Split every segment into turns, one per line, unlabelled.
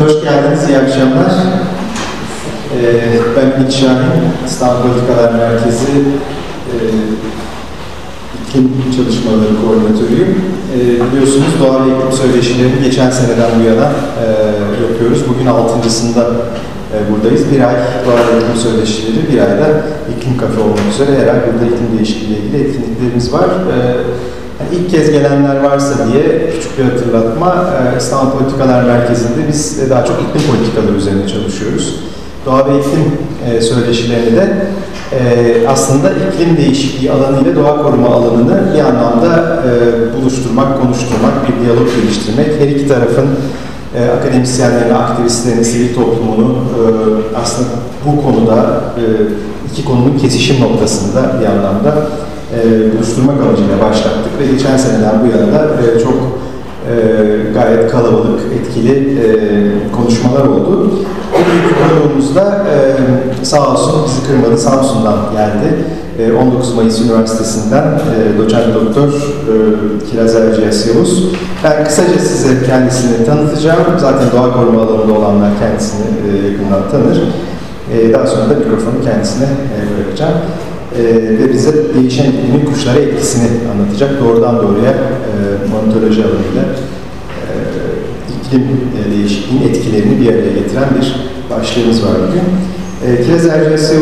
Hoş geldiniz, iyi akşamlar. Ee, ben İlk Şahin, İstanbul Politikalar Merkezi e, İklim Çalışmaları Koordinatörüyüm. E, biliyorsunuz doğa ve iklim söyleşilerini geçen seneden bu yana e, yapıyoruz. Bugün altıncısında e, buradayız. Bir ay doğa ve iklim söyleşileri, bir ayda iklim kafe olmak üzere her ay burada iklim değişikliği ile ilgili etkinliklerimiz var. E, ilk kez gelenler varsa diye küçük bir hatırlatma, e, İstanbul Politikalar Merkezi'nde biz daha çok iklim politikaları üzerine çalışıyoruz. Doğa ve iklim e, söyleşilerini de e, aslında iklim değişikliği alanı ile doğa koruma alanını bir anlamda buluşturmak, konuşturmak, bir diyalog geliştirmek, her iki tarafın e, akademisyenlerini, aktivistlerini, sivil toplumunu aslında bu konuda iki konunun kesişim noktasında bir anlamda e, buluşturmak amacıyla başlattık ve geçen seneden bu yana da e, çok e, gayet kalabalık, etkili e, konuşmalar oldu. Bugünkü konuğumuzda e, sağ olsun bizi kırmadı, Samsun'dan geldi. E, 19 Mayıs Üniversitesi'nden e, doçent doktor Kiraz Erciyes Yavuz. Ben kısaca size kendisini tanıtacağım. Zaten doğa koruma alanında olanlar kendisini e, yakından tanır. Daha sonra da mikrofonu kendisine bırakacağım. E, ve bize değişen iklimin kuşlara etkisini anlatacak. Doğrudan doğruya e, monitöroloji alanıyla e, iklim e, değişikliğinin etkilerini bir araya getiren bir başlığımız var bugün. E, Kiraz Erciyes e,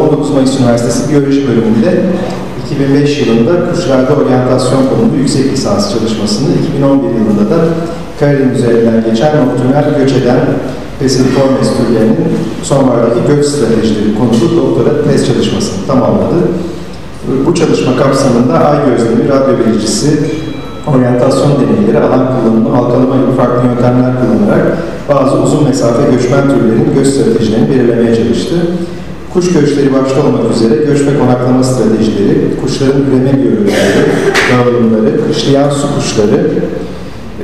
19 Mayıs Üniversitesi Biyoloji bölümünde 2005 yılında kuşlarda oryantasyon konulu yüksek lisans çalışmasını, 2011 yılında da Karadeniz üzerinden geçen nokturnal göç eden Pesiformes türlerinin sonbahardaki göç stratejileri konulu doktora tez çalışmasını tamamladı. Bu çalışma kapsamında ay gözlemi, radyo vericisi, oryantasyon deneyleri, alan kullanımı, halkalama gibi farklı yöntemler kullanarak bazı uzun mesafe göçmen türlerinin göç stratejilerini belirlemeye çalıştı. Kuş göçleri başta olmak üzere göç ve konaklama stratejileri, kuşların üreme biyolojileri, dağılımları, kışlayan su kuşları,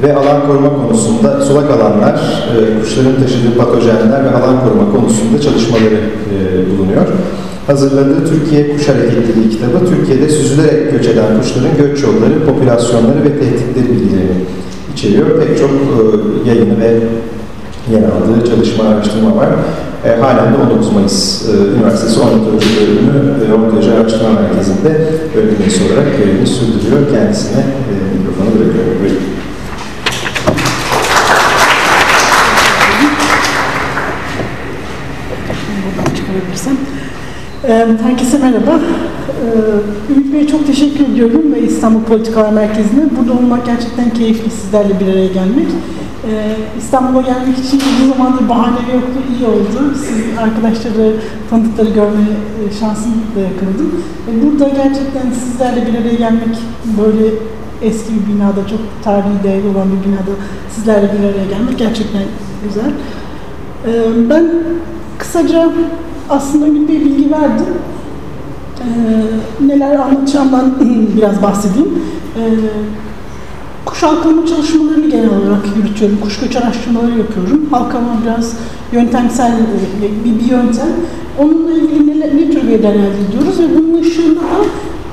ve alan koruma konusunda sulak alanlar, e, kuşların taşıdığı patojenler ve alan koruma konusunda çalışmaları e, bulunuyor. Hazırladığı Türkiye Kuş Hareketliliği kitabı, Türkiye'de süzülerek göç eden kuşların göç yolları, popülasyonları ve tehditleri bilgilerini içeriyor. Pek çok e, yayını ve yer aldığı çalışma, araştırma var. E, halen de 19 Mayıs e, Üniversitesi Ornitoloji Bölümü e, Ornitoloji Araştırma Merkezi'nde öğretim üyesi olarak görevini sürdürüyor. Kendisine e, mikrofonu bırakıyorum. Buyurun.
buradan çıkarabilirsem. Ee, Herkese merhaba. Ee, Ümit Bey'e çok teşekkür ediyorum ve İstanbul Politikalar Merkezi'ne. Burada olmak gerçekten keyifli, sizlerle bir araya gelmek. Ee, İstanbul'a gelmek için uzun zamandır bahane yoktu, iyi oldu. Siz arkadaşları, tanıdıkları görme e, şansını da yakaladım. Burada gerçekten sizlerle bir araya gelmek böyle eski bir binada, çok tarihi değerli olan bir binada sizlerle bir araya gelmek gerçekten güzel. Ee, Ben kısaca aslında Bey bilgi verdim. Ee, neler anlatacağımdan biraz bahsedeyim. Ee, kuş halkama çalışmalarını genel olarak yürütüyorum. Kuş göç araştırmaları yapıyorum. Halkama biraz yöntemsel bir, bir, bir yöntem. Onunla ilgili ne, ne tür veriler elde ediyoruz ve bunun ışığında da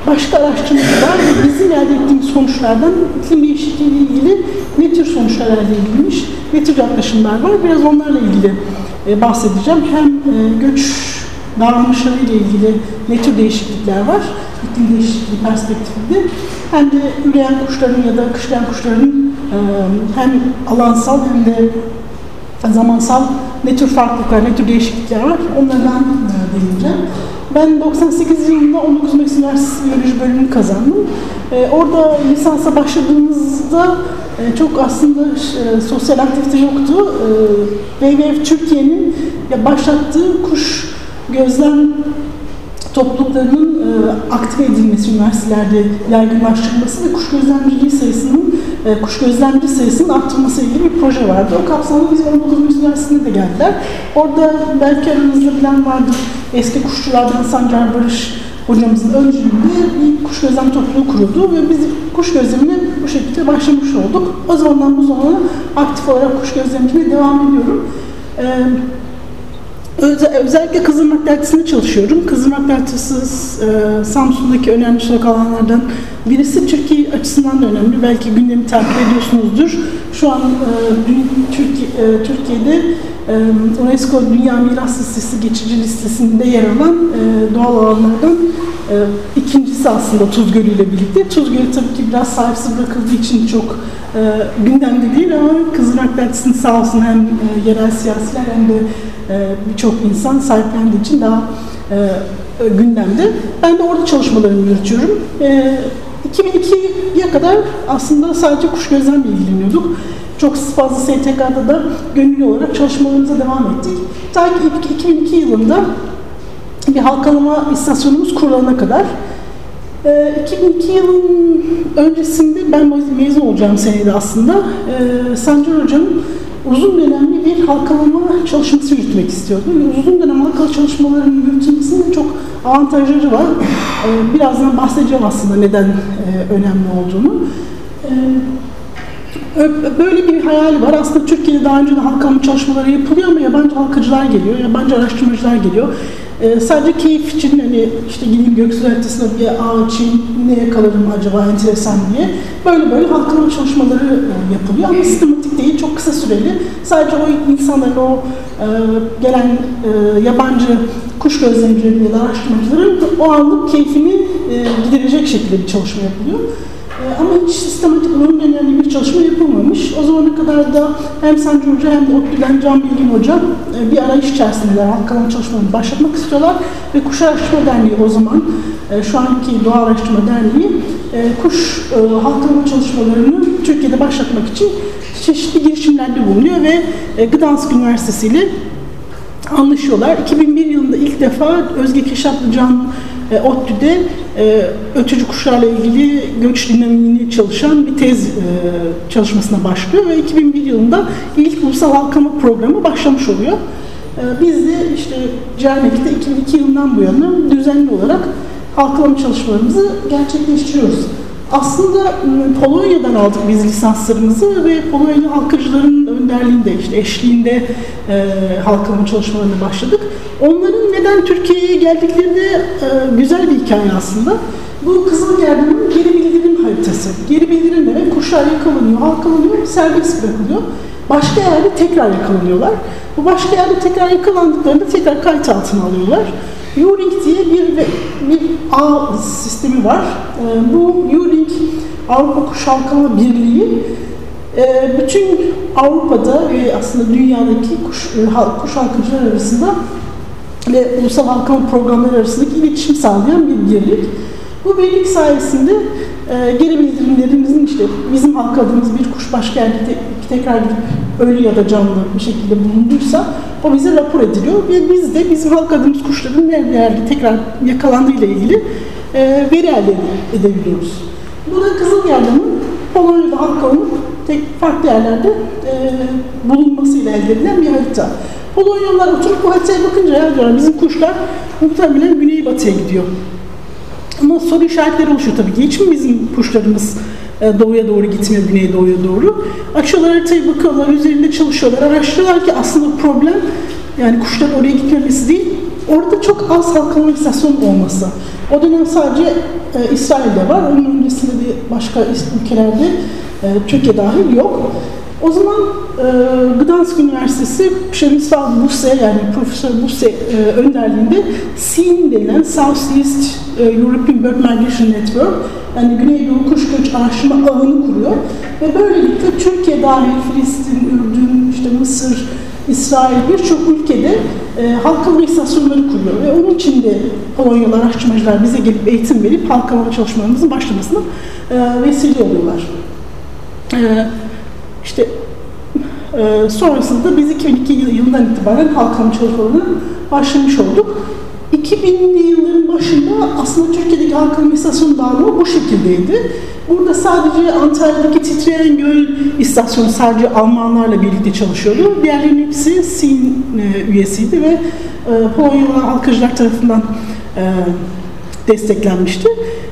başka araştırmalar ve bizim elde ettiğimiz sonuçlardan iklim değişikliği ile ilgili ne tür sonuçlar elde edilmiş, ne tür yaklaşımlar var. Biraz onlarla ilgili e, bahsedeceğim. Hem e, göç davranışları ile ilgili ne tür değişiklikler var, iklim değişikliği perspektifinde hem de üreyen kuşların ya da kışlayan kuşların e, hem alansal hem de zamansal ne tür farklılıklar, ne tür değişiklikler var onlardan e, değineceğim. Ben 98 yılında 19 Mayıs Üniversitesi Biyoloji bölümünü kazandım. E, orada lisansa başladığımızda e, çok aslında e, sosyal aktivite yoktu. E, WWF Türkiye'nin başlattığı kuş gözlem topluluklarının e, aktive edilmesi, üniversitelerde yaygınlaştırılması ve kuş gözlemciliği sayısının, e, kuş gözlemci sayısının arttırılması ilgili bir proje vardı. O kapsamda biz 19 Mayıs Üniversitesi'ne de geldiler. Orada belki aranızda bilen vardır. Eski kuşçulardan Sancar Barış hocamızın öncülüğünde bir kuş gözlem topluluğu kuruldu ve biz kuş gözlemine bu şekilde başlamış olduk. O zamandan bu zamana aktif olarak kuş gözlemciliğe devam ediyorum. Ee, özellikle Kızılmak Dertisi'nde çalışıyorum. Kızılmak Dertisi e, Samsun'daki önemli sokak alanlardan birisi Türkiye açısından da önemli. Belki gündemi takip ediyorsunuzdur. Şu an e, Türkiye, e, Türkiye'de UNESCO Dünya Miras Listesi geçici listesinde yer alan doğal alanlardan ikincisi aslında Tuz Gölü ile birlikte. Tuz Gölü tabii ki biraz sahipsiz bırakıldığı için çok gündemde değil ama Kızılmak Dertisi'nin sağ olsun hem yerel siyasiler hem de e, birçok insan sahiplendiği için daha e, gündemde. Ben de orada çalışmalarımı yürütüyorum. 2002'ye e, kadar aslında sadece kuş gözlemle ilgileniyorduk. Çok fazla STK'da da gönüllü olarak çalışmalarımıza devam ettik. Ta ki 2002 yılında bir halkalama istasyonumuz kurulana kadar 2002 yılın öncesinde ben mezun olacağım seneydi aslında. Sancar Hoca'nın uzun dönemli bir halkalama çalışması yürütmek istiyordum. Uzun dönem halkalı çalışmaların yürütülmesinin çok avantajları var. Ee, birazdan bahsedeceğim aslında neden e, önemli olduğunu. Ee, böyle bir hayal var. Aslında Türkiye'de daha önce de halkalama çalışmaları yapılıyor ama yabancı halkacılar geliyor, yabancı araştırmacılar geliyor. Ee, sadece keyif için hani işte gideyim gökyüzü haritasına bir ağaç ne yakalarım acaba enteresan diye böyle böyle halkın çalışmaları e, yapılıyor ama sistematik değil, çok kısa süreli. Sadece o insanların, o e, gelen e, yabancı kuş gözlemcileri ya da araştırmacıların o anlık keyfini giderecek şekilde bir çalışma yapılıyor. Ama hiç sistematik onun önemli bir çalışma yapılmamış. O zamana kadar da hem Sancı Hoca hem de ODTÜ'den Can Bilgin Hoca bir arayış içerisindeler. Halkalama çalışmalarını başlatmak istiyorlar ve Kuş Araştırma Derneği o zaman, e, şu anki Doğa Araştırma Derneği, e, kuş halkalama çalışmalarını Türkiye'de başlatmak için çeşitli girişimlerde bulunuyor ve Gdansk Üniversitesi ile anlaşıyorlar. 2001 yılında ilk defa Özge Keşatlı Can e, ODTÜ'de e, ötücü kuşlarla ilgili göç dinamiğini çalışan bir tez e, çalışmasına başlıyor ve 2001 yılında ilk ulusal halkama programı başlamış oluyor. E, biz de işte Cernek'te 2002 yılından bu yana düzenli olarak halkalama çalışmalarımızı gerçekleştiriyoruz. Aslında ıı, Polonya'dan aldık biz lisanslarımızı ve Polonyalı halkacıların önderliğinde, işte eşliğinde e, halkalama çalışmalarına başladık. Onların neden Türkiye'ye geldikleri de e, güzel bir hikaye aslında. Bu Kızıl Gerdan'ın geri bildirim haritası. Geri bildirim demek kuşlar yakalanıyor, halkalanıyor, serbest bırakılıyor. Başka yerde tekrar yakalanıyorlar. Bu başka yerde tekrar yakalandıklarında tekrar kayıt altına alıyorlar. U-Link diye bir, bir ağ sistemi var. Ee, bu U-Link Avrupa Kuş Halkama Birliği e, bütün Avrupa'da ve aslında dünyadaki kuş, e, kuş halkacılar arasında ve ulusal halkama programları arasındaki iletişim sağlayan bir birlik. Bu birlik sayesinde e, geri bildirimlerimizin işte bizim halkaladığımız bir kuş başka yerde te tekrar gidip ölü ya da canlı bir şekilde bulunduysa o bize rapor ediliyor ve biz de bizim halkaladığımız kuşların nerede yerde tekrar yakalandığı ile ilgili e, veri elde edebiliyoruz. Bu da Kızılgerdan'ın Polonya'da halkalanıp tek farklı yerlerde e, bulunmasıyla elde edilen bir harita. Polonyalılar oturup bu haritaya bakınca ya diyorlar bizim kuşlar muhtemelen güneybatıya gidiyor. Ama soru işaretleri oluşuyor tabii ki. Hiç mi bizim kuşlarımız e, doğuya doğru gitmiyor, güneye doğuya doğru? Açıyorlar haritayı bakıyorlar, üzerinde çalışıyorlar, araştırıyorlar ki aslında problem yani kuşların oraya gitmemesi değil, orada çok az halkalama istasyon olması. O dönem sadece e, İsrail'de var, onun öncesinde de başka ülkelerde e, Türkiye dahil yok. O zaman e, Gdansk Üniversitesi Przemysław Busse yani Profesör Busse e, önderliğinde SEAN denilen South East e, European Bird Migration Network yani Güneydoğu Kuş Göç Araştırma Ağını kuruyor ve böylelikle Türkiye dahil Filistin, Ürdün, işte Mısır, İsrail birçok ülkede e, halkalama istasyonları kuruyor ve onun için de Polonyalı araştırmacılar bize gelip eğitim verip halkalama çalışmalarımızın başlamasına e, vesile oluyorlar. E, işte e, sonrasında biz 2002 yılından itibaren halkam çalışmalarına başlamış olduk. 2000'li yılların başında aslında Türkiye'deki halkın istasyon dağılımı bu şekildeydi. Burada sadece Antalya'daki Titreyen Göl istasyonu sadece Almanlarla birlikte çalışıyordu. Diğerlerinin hepsi SİN e, üyesiydi ve e, Polonyalı halkacılar tarafından e, desteklenmişti.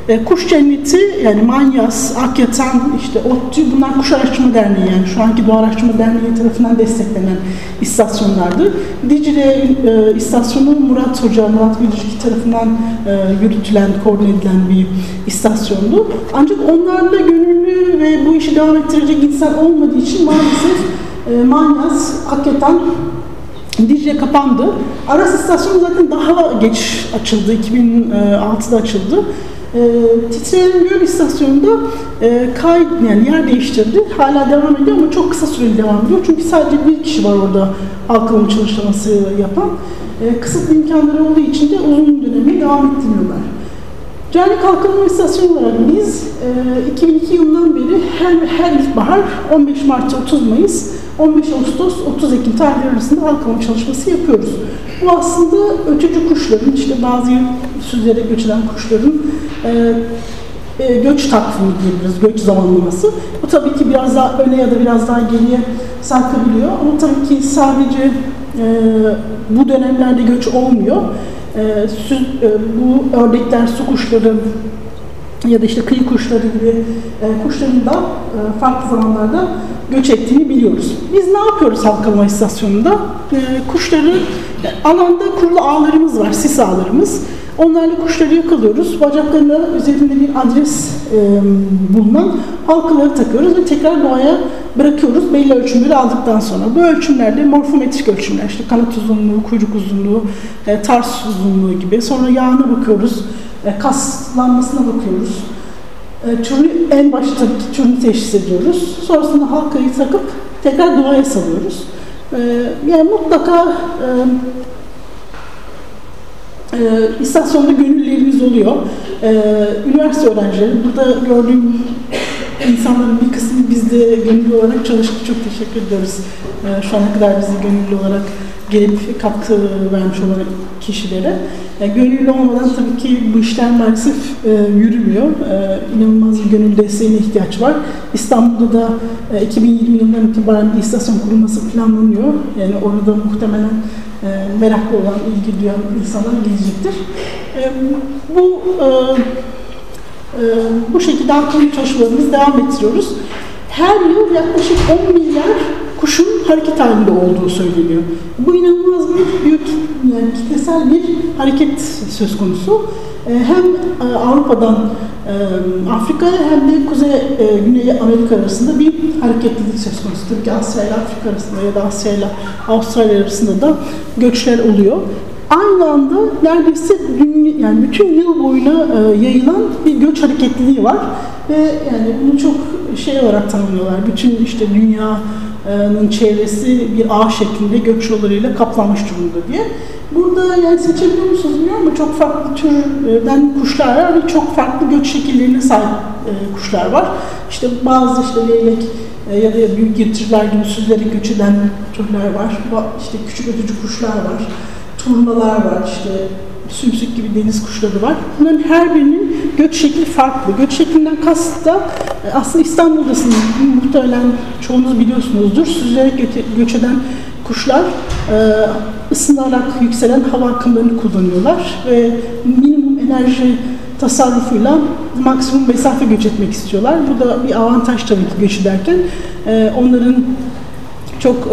E, kuş cenneti yani Manyas, Akyatan, işte ODTÜ bunlar Kuş Araştırma Derneği yani şu anki Doğa Araştırma Derneği tarafından desteklenen istasyonlardı. Dicle e, istasyonu Murat Hoca, Murat Bilircik tarafından e, yürütülen, koordine edilen bir istasyondu. Ancak onlarla gönüllü ve bu işi devam ettirecek insan olmadığı için maalesef e, Manyas, Akyatan Dicle kapandı. Aras istasyonu zaten daha geç açıldı. 2006'da açıldı. E, Titreyen Göl istasyonunda e, kay, yani yer değiştirdi. Hala devam ediyor ama çok kısa süreli devam ediyor. Çünkü sadece bir kişi var orada halkalama çalışması yapan. E, kısıtlı imkanları olduğu için de uzun dönemi devam ettirmiyorlar. Cani Kalkınma İstasyonu olarak biz e, 2002 yılından beri her, her ilkbahar 15 Mart 30 Mayıs 15 Ağustos 30 Ekim tarihleri arasında halkama çalışması yapıyoruz. Bu aslında ötücü kuşların, işte bazı süzerek göç eden kuşların e, e, göç takvimi diyebiliriz, göç zamanlaması. Bu tabii ki biraz daha öne ya da biraz daha geriye sarkabiliyor. Ama tabii ki sadece e, bu dönemlerde göç olmuyor. E, süz, e, bu ördekler, su kuşları ya da işte kıyı kuşları gibi e, kuşların da e, farklı zamanlarda göç ettiğini biliyoruz. Biz ne yapıyoruz halkalama istasyonunda? E, kuşları, e, alanda kurulu ağlarımız var, sis ağlarımız. Onlarla kuşları yakalıyoruz. Bacaklarına üzerinde bir adres e, bulunan halkaları takıyoruz ve tekrar doğaya bırakıyoruz belli ölçümleri aldıktan sonra. Bu ölçümlerde morfometrik ölçümler, işte kanat uzunluğu, kuyruk uzunluğu, e, tars uzunluğu gibi. Sonra yağına bakıyoruz, kaslanmasına bakıyoruz. E, en başta türünü teşhis ediyoruz. Sonrasında halkayı takıp tekrar doğaya salıyoruz. E, yani mutlaka e, e, istasyonda gönüllerimiz oluyor. Üniversite öğrencileri, burada gördüğüm insanların bir kısmı bizde gönüllü olarak çalıştı. Çok teşekkür ediyoruz. E, şu ana kadar bizi gönüllü olarak gelip katkı vermiş olan kişilere. Yani gönüllü olmadan tabii ki bu işler maalesef e, yürümüyor. E, inanılmaz bir gönül desteğine ihtiyaç var. İstanbul'da da e, 2020 yılından itibaren bir istasyon kurulması planlanıyor. Yani orada muhtemelen e, meraklı olan, ilgi duyan insanlar gelecektir. E, bu e, e, bu şekilde halkın çalışmalarımızı devam ettiriyoruz. Her yıl yaklaşık 10 milyar kuşun hareket halinde olduğu söyleniyor. Bu inanılmaz bir büyük yani kitlesel bir hareket söz konusu. E, hem e, Avrupa'dan e, Afrika'ya hem de Kuzey Güney Amerika arasında bir hareketlilik söz konusu. Tabii ki Asya ile Afrika arasında ya da Asya ile Avustralya arasında da göçler oluyor. Aynı anda neredeyse yani bütün yıl boyuna yayılan bir göç hareketliliği var ve yani bunu çok şey olarak tanımlıyorlar. Bütün işte dünyanın çevresi bir ağ şeklinde göç yollarıyla kaplanmış durumda diye. Burada yani seçebiliyor musunuz bilmiyorum ama çok farklı türden kuşlar var ve çok farklı göç şekillerine sahip kuşlar var. İşte bazı işte leylek ya da büyük getiriler gibi süzerek göç eden türler var. İşte küçük ötücü kuşlar var. Turnalar var işte sümsük gibi deniz kuşları var. Bunların her birinin göç şekli farklı. Göç şeklinden kast da e, aslında İstanbul'dasınız. Muhtemelen çoğunuz biliyorsunuzdur. Süzerek göç eden kuşlar e, ısınarak yükselen hava akımlarını kullanıyorlar ve minimum enerji tasarrufuyla maksimum mesafe göç etmek istiyorlar. Bu da bir avantaj tabii ki göç ederken. E, onların çok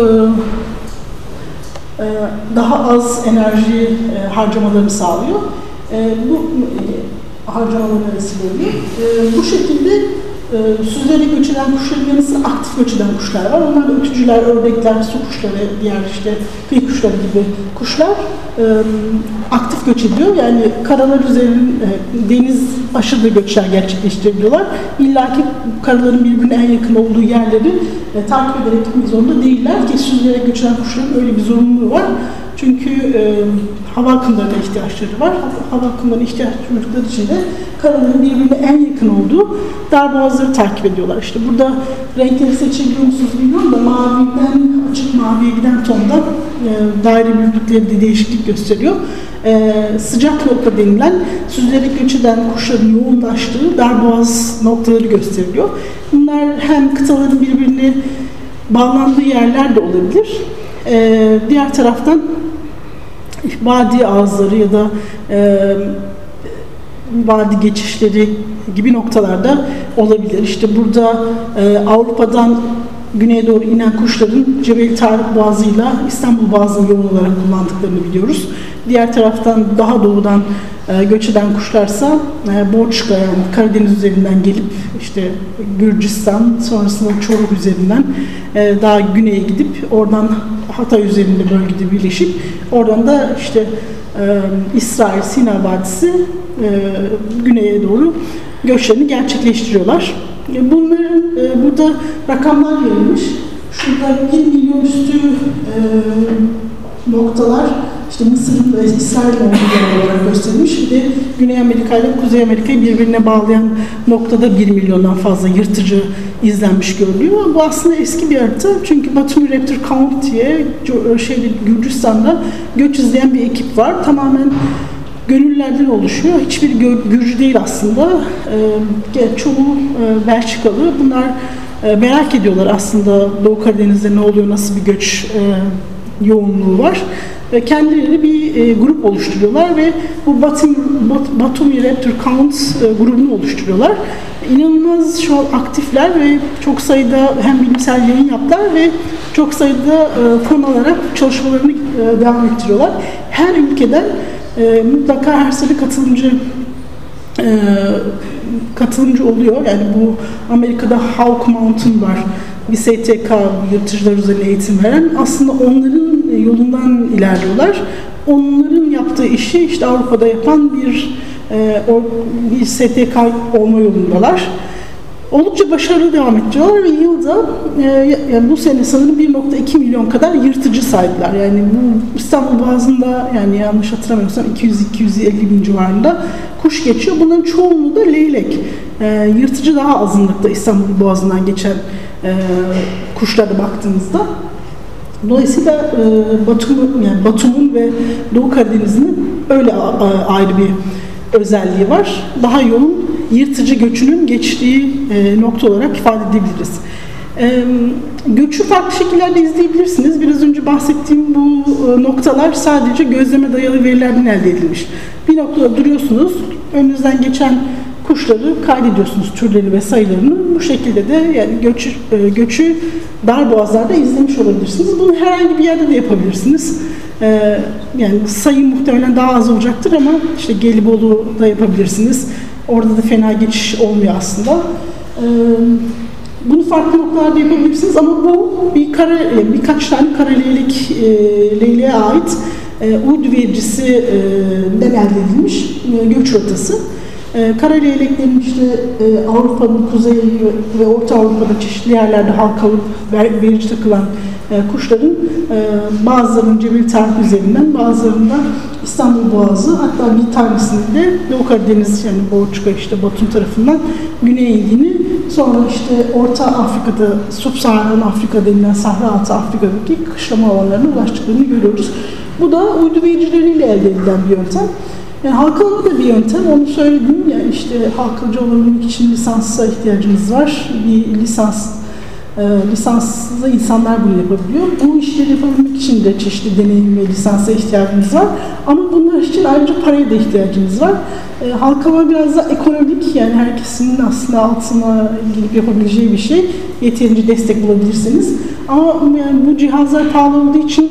daha az enerji harcamalarını sağlıyor. Bu harcamaları vesile oluyor. Bu şekilde e, süzerek göç eden kuşların yanı sıra aktif göç eden kuşlar var. Onlar da ötücüler, ördekler, su kuşları, diğer işte kıyı kuşları gibi kuşlar e, aktif göç ediyor. Yani karalar üzerinin e, deniz aşırı göçler gerçekleştirebiliyorlar. İlla ki karaların birbirine en yakın olduğu yerleri e, takip ederek gitmek zorunda değiller ki süzerek göç eden kuşların öyle bir zorunluluğu var. Çünkü e, hava akımlarına ihtiyaçları var. Hava akımlarına ihtiyaç duydukları için de karaların birbirine en yakın olduğu darboğazları takip ediyorlar. İşte burada renkleri seçebiliyor musunuz bilmiyorum da maviden açık maviye giden tonda e, daire büyüklükleri de değişiklik gösteriyor. E, sıcak nokta denilen süzülerek göç eden kuşların yoğunlaştığı darboğaz noktaları gösteriliyor. Bunlar hem kıtaların birbirine bağlandığı yerler de olabilir. E, diğer taraftan vadi ağızları ya da e, vadi geçişleri gibi noktalarda olabilir. İşte burada e, Avrupa'dan güneye doğru inen kuşların Cebel Tarık Boğazı'yla İstanbul Boğazı'nı yol olarak kullandıklarını biliyoruz. Diğer taraftan daha doğudan e, göç eden kuşlarsa e, Borçka yani Karadeniz üzerinden gelip işte Gürcistan sonrasında Çoruh üzerinden e, daha güneye gidip oradan Hatay üzerinde bölgede birleşip oradan da işte e, İsrail Sina Vadisi e, güneye doğru göçlerini gerçekleştiriyorlar. E, bunların e, burada rakamlar verilmiş. Şurada 1 milyon üstü e, noktalar işte Mısır'ın ve İsrail olduğu olarak gösterilmiş. Bir de Güney Amerika ile Kuzey Amerika'yı birbirine bağlayan noktada 1 milyondan fazla yırtıcı izlenmiş görülüyor. Bu aslında eski bir harita. Çünkü Batumi Raptor County'ye şeyde Gürcistan'da göç izleyen bir ekip var. Tamamen gönüllerden oluşuyor. Hiçbir Gürcü değil aslında. E, çoğu e, Belçikalı. Bunlar e, merak ediyorlar aslında Doğu Karadeniz'de ne oluyor, nasıl bir göç e, yoğunluğu var. Kendileri bir e, grup oluşturuyorlar ve bu Batumi, Bat, Batumi Raptor Count e, grubunu oluşturuyorlar. İnanılmaz şu an aktifler ve çok sayıda hem bilimsel yayın yaptılar ve çok sayıda e, fon alarak çalışmalarını devam ettiriyorlar. Her ülkeden mutlaka her sene katılımcı katılımcı oluyor. Yani bu Amerika'da Hawk Mountain var. Bir STK yırtıcılar üzerine eğitim veren. Aslında onların yolundan ilerliyorlar. Onların yaptığı işi işte Avrupa'da yapan bir e, bir STK olma yolundalar. Oldukça başarılı devam ettiriyorlar ve yılda e, yani bu sene sanırım 1.2 milyon kadar yırtıcı sahipler. Yani bu İstanbul Boğazı'nda yani yanlış hatırlamıyorsam 200-250 bin civarında kuş geçiyor. Bunların çoğunluğu da leylek. E, yırtıcı daha azınlıkta İstanbul Boğazı'ndan geçen e, kuşlara baktığımızda. Dolayısıyla e, Batum, yani Batum'un ve Doğu Karadeniz'in öyle ayrı bir özelliği var. Daha yoğun yırtıcı göçünün geçtiği e, nokta olarak ifade edebiliriz. E, göçü farklı şekillerde izleyebilirsiniz. Biraz önce bahsettiğim bu e, noktalar sadece gözleme dayalı verilerden elde edilmiş. Bir noktada duruyorsunuz, önünüzden geçen kuşları kaydediyorsunuz türleri ve sayılarını. Bu şekilde de yani göçü, e, göçü dar boğazlarda izlemiş olabilirsiniz. Bunu herhangi bir yerde de yapabilirsiniz. E, yani sayı muhtemelen daha az olacaktır ama işte Gelibolu'da yapabilirsiniz. Orada da fena geçiş olmuyor aslında. E, bunu farklı noktalarda yapabilirsiniz ama bu bir kara, birkaç tane kara leylek, e, leyleğe ait e, uydu vericisinden elde edilmiş e, göç rotası. E, kara işte Avrupa'nın kuzeyi ve Orta Avrupa'da çeşitli yerlerde halkalı verici takılan e, kuşların e, bazılarının Cebel Tarık üzerinden bazılarında İstanbul Boğazı hatta bir tanesinin de Doğu Karadeniz yani Borçka işte Batum tarafından güneye indiğini sonra işte Orta Afrika'da Subsaharan Afrika denilen Sahra Altı Afrika'daki kışlama alanlarına ulaştıklarını görüyoruz. Bu da uydu vericileriyle elde edilen bir yöntem. Yani halkalama da bir yöntem. Onu söyledim. Yani işte halkacı olabilmek için lisansa ihtiyacımız var. Bir lisans e, lisanslı insanlar bunu yapabiliyor. Bu işleri yapabilmek için de çeşitli deneyim ve lisansa ihtiyacımız var. Ama bunlar için ayrıca paraya da ihtiyacımız var. E, halkama biraz da ekonomik yani herkesin aslında altına gelip yapabileceği bir şey. Yeterince destek bulabilirsiniz. Ama yani bu cihazlar pahalı olduğu için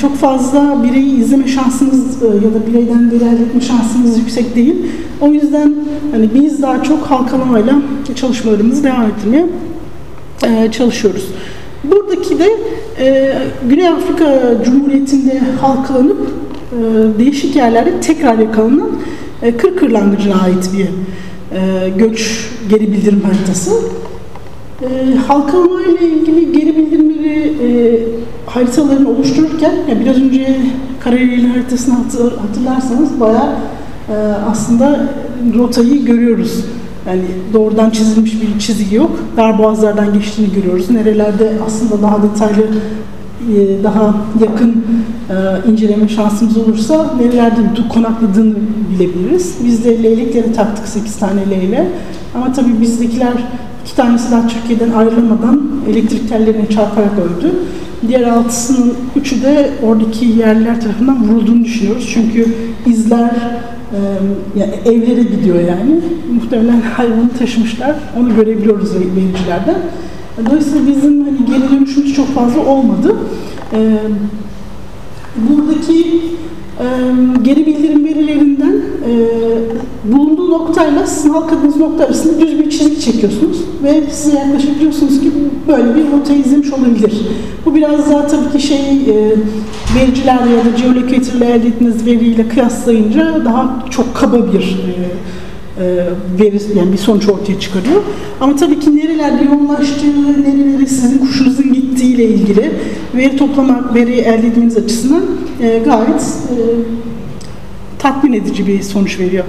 çok fazla bireyi izleme şansınız e, ya da bireyden veri şansınız yüksek değil. O yüzden hani biz daha çok halkalamayla çalışmalarımızı devam ettirmeye e, çalışıyoruz. Buradaki de e, Güney Afrika Cumhuriyeti'nde halkalanıp e, değişik yerlerde tekrar yakalanan e, kır kırlangıcına ait bir e, göç geri bildirim haritası. E, halkalama ile ilgili geri bildirimleri e, haritalarını oluştururken ya biraz önce Karayeli haritasını hatır, hatırlarsanız bayağı e, aslında rotayı görüyoruz. Yani doğrudan çizilmiş bir çizgi yok. Dar boğazlardan geçtiğini görüyoruz. Nerelerde aslında daha detaylı e, daha yakın e, inceleme şansımız olursa nerelerde konakladığını bilebiliriz. Biz de leylekleri taktık 8 tane leyle. Ama tabii bizdekiler iki tanesi daha Türkiye'den ayrılmadan elektrik tellerine çarparak öldü. Diğer altısının üçü de oradaki yerliler tarafından vurulduğunu düşünüyoruz. Çünkü izler evlere gidiyor yani. Muhtemelen hayvanı taşımışlar. Onu görebiliyoruz vericilerden. Dolayısıyla bizim hani geri dönüşümüz çok fazla olmadı. Buradaki geri bildirim noktayla sizin halkadığınız nokta arasında düz bir çizgi çekiyorsunuz ve size yaklaşabiliyorsunuz ki böyle bir rota izlemiş olabilir. Bu biraz daha tabii ki şey vericilerle ya da geolocator'la elde ettiğiniz veriyle kıyaslayınca daha çok kaba bir veri, yani bir sonuç ortaya çıkarıyor. Ama tabii ki nerelerde yoğunlaştığı, nerelere sizin kuşunuzun gittiği ile ilgili veri toplamak, veri elde etmeniz açısından e, gayet e, tatmin edici bir sonuç veriyor.